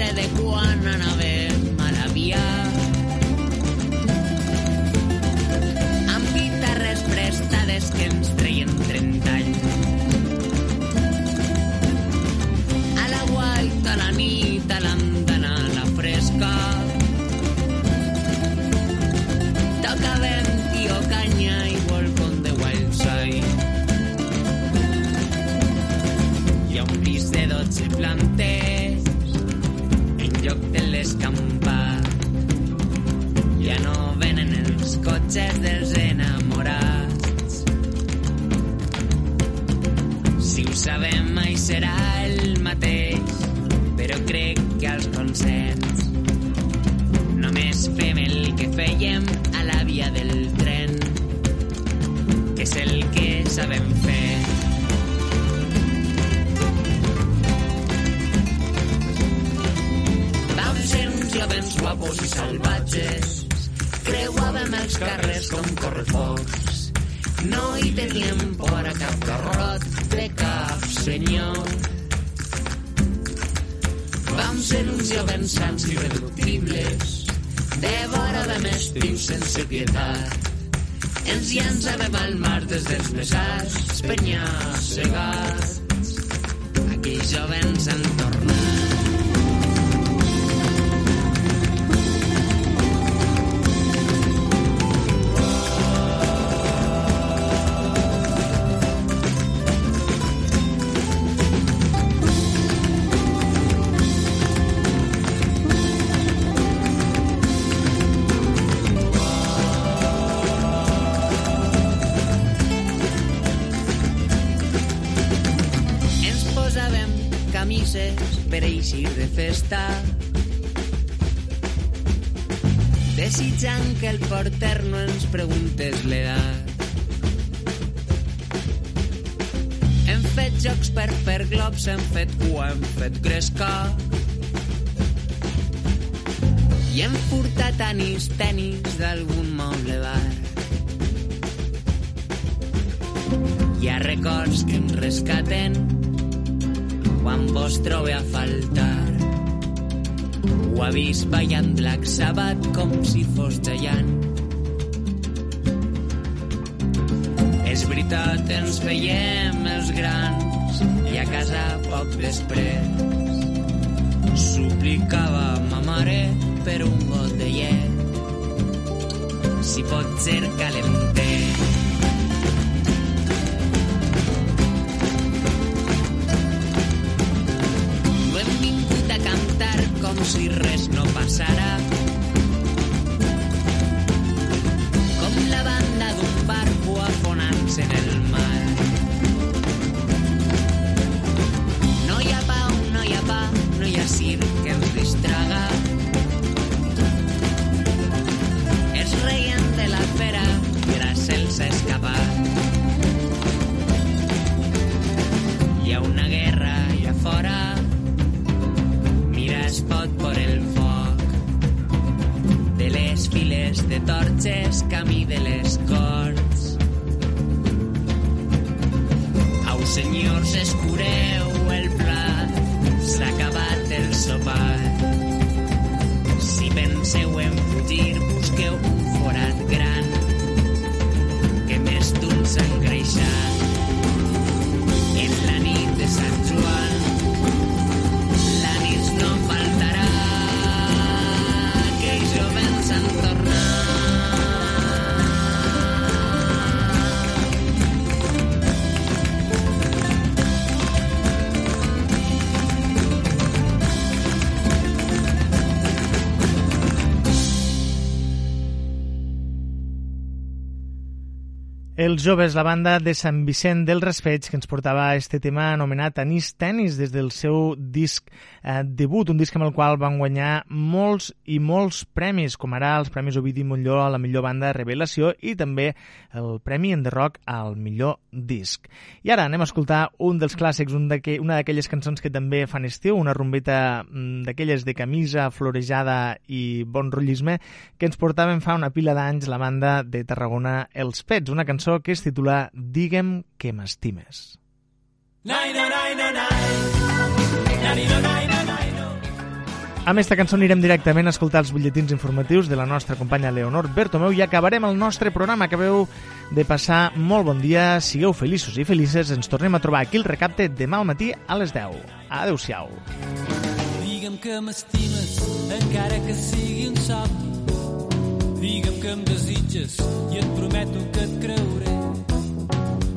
Speaker 15: Recorde de quan anàvem a la via amb guitarres prestades que ens treien 30 anys. A la guaita, a la nit, a l'andana, a la fresca. Tocàvem lloc de l'escampat. Ja no venen els cotxes dels enamorats. Si ho sabem, mai serà el mateix, però crec que als concerts només fem el que fèiem a la via del tren, que és el que sabem fer. Guapos i salvatges, creuàvem els carrers com correfocs. No hi teníem por a cap garrot de cap senyor. Vam ser uns jovens sants irreductibles, devoràvem estius sense pietat. Ens llançàvem al mar des dels vessars, penyars segats. Aquells jovens han tornat. Desitjant que el porter no ens preguntés l'edat. Hem fet jocs per fer globs, hem fet cua, hem fet gresca i hem furtat anis tenis d'algun moble bar. Hi ha records que ens rescaten quan vos trobe a faltar. Ho ha vist ballant Black Sabbath com si fos Giant. És veritat, ens veiem els grans i a casa poc després suplicava ma mare per un got de llet si pot ser calentet res les files de torxes, camí de les corts. Au, senyors, escureu el plat, s'ha acabat el sopar. Si penseu en fugir, busqueu un forat gran, que més d'un s'ha engreixat. Els
Speaker 1: joves, la banda de Sant Vicent del Raspeig, que ens portava este tema anomenat Anís Tenis des del seu disc eh, debut, un disc amb el qual van guanyar molts i molts premis, com ara els Premis Ovidi Montlló a la millor banda Revelació i també el Premi en The Rock al millor disc. I ara anem a escoltar un dels clàssics, un una d'aquelles cançons que també fan estiu, una rumbeta mm, d'aquelles de camisa, florejada i bon rotllisme, que ens portaven fa una pila d'anys la banda de Tarragona Els Pets, una cançó que es titula Digue'm que m'estimes. Amb aquesta cançó anirem directament a escoltar els butlletins informatius de la nostra companya Leonor Bertomeu i acabarem el nostre programa. Acabeu de passar molt bon dia, sigueu feliços i felices. Ens tornem a trobar aquí el recapte demà al matí a les 10. Adéu-siau.
Speaker 16: Digue'm que m'estimes, encara que sigui un somni. Digue'm que em desitges i et prometo que et creuré.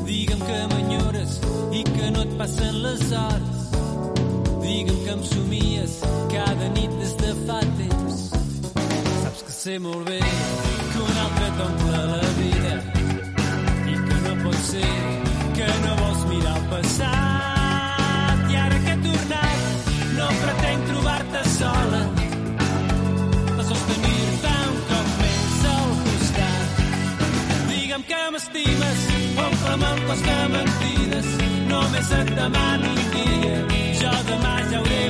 Speaker 16: Digue'm que m'enyores i que no et passen les hores. Digue'm que em somies cada nit des de fa temps. Saps que sé molt bé que un altre t'omple la vida i que no pot ser que no vols mirar el passat. I ara que he tornat no pretenc trobar-te sola a sostenir-te un cop més al costat. Digue'm que m'estimes, omple'm el cos de mentides, només et demano un dia, jo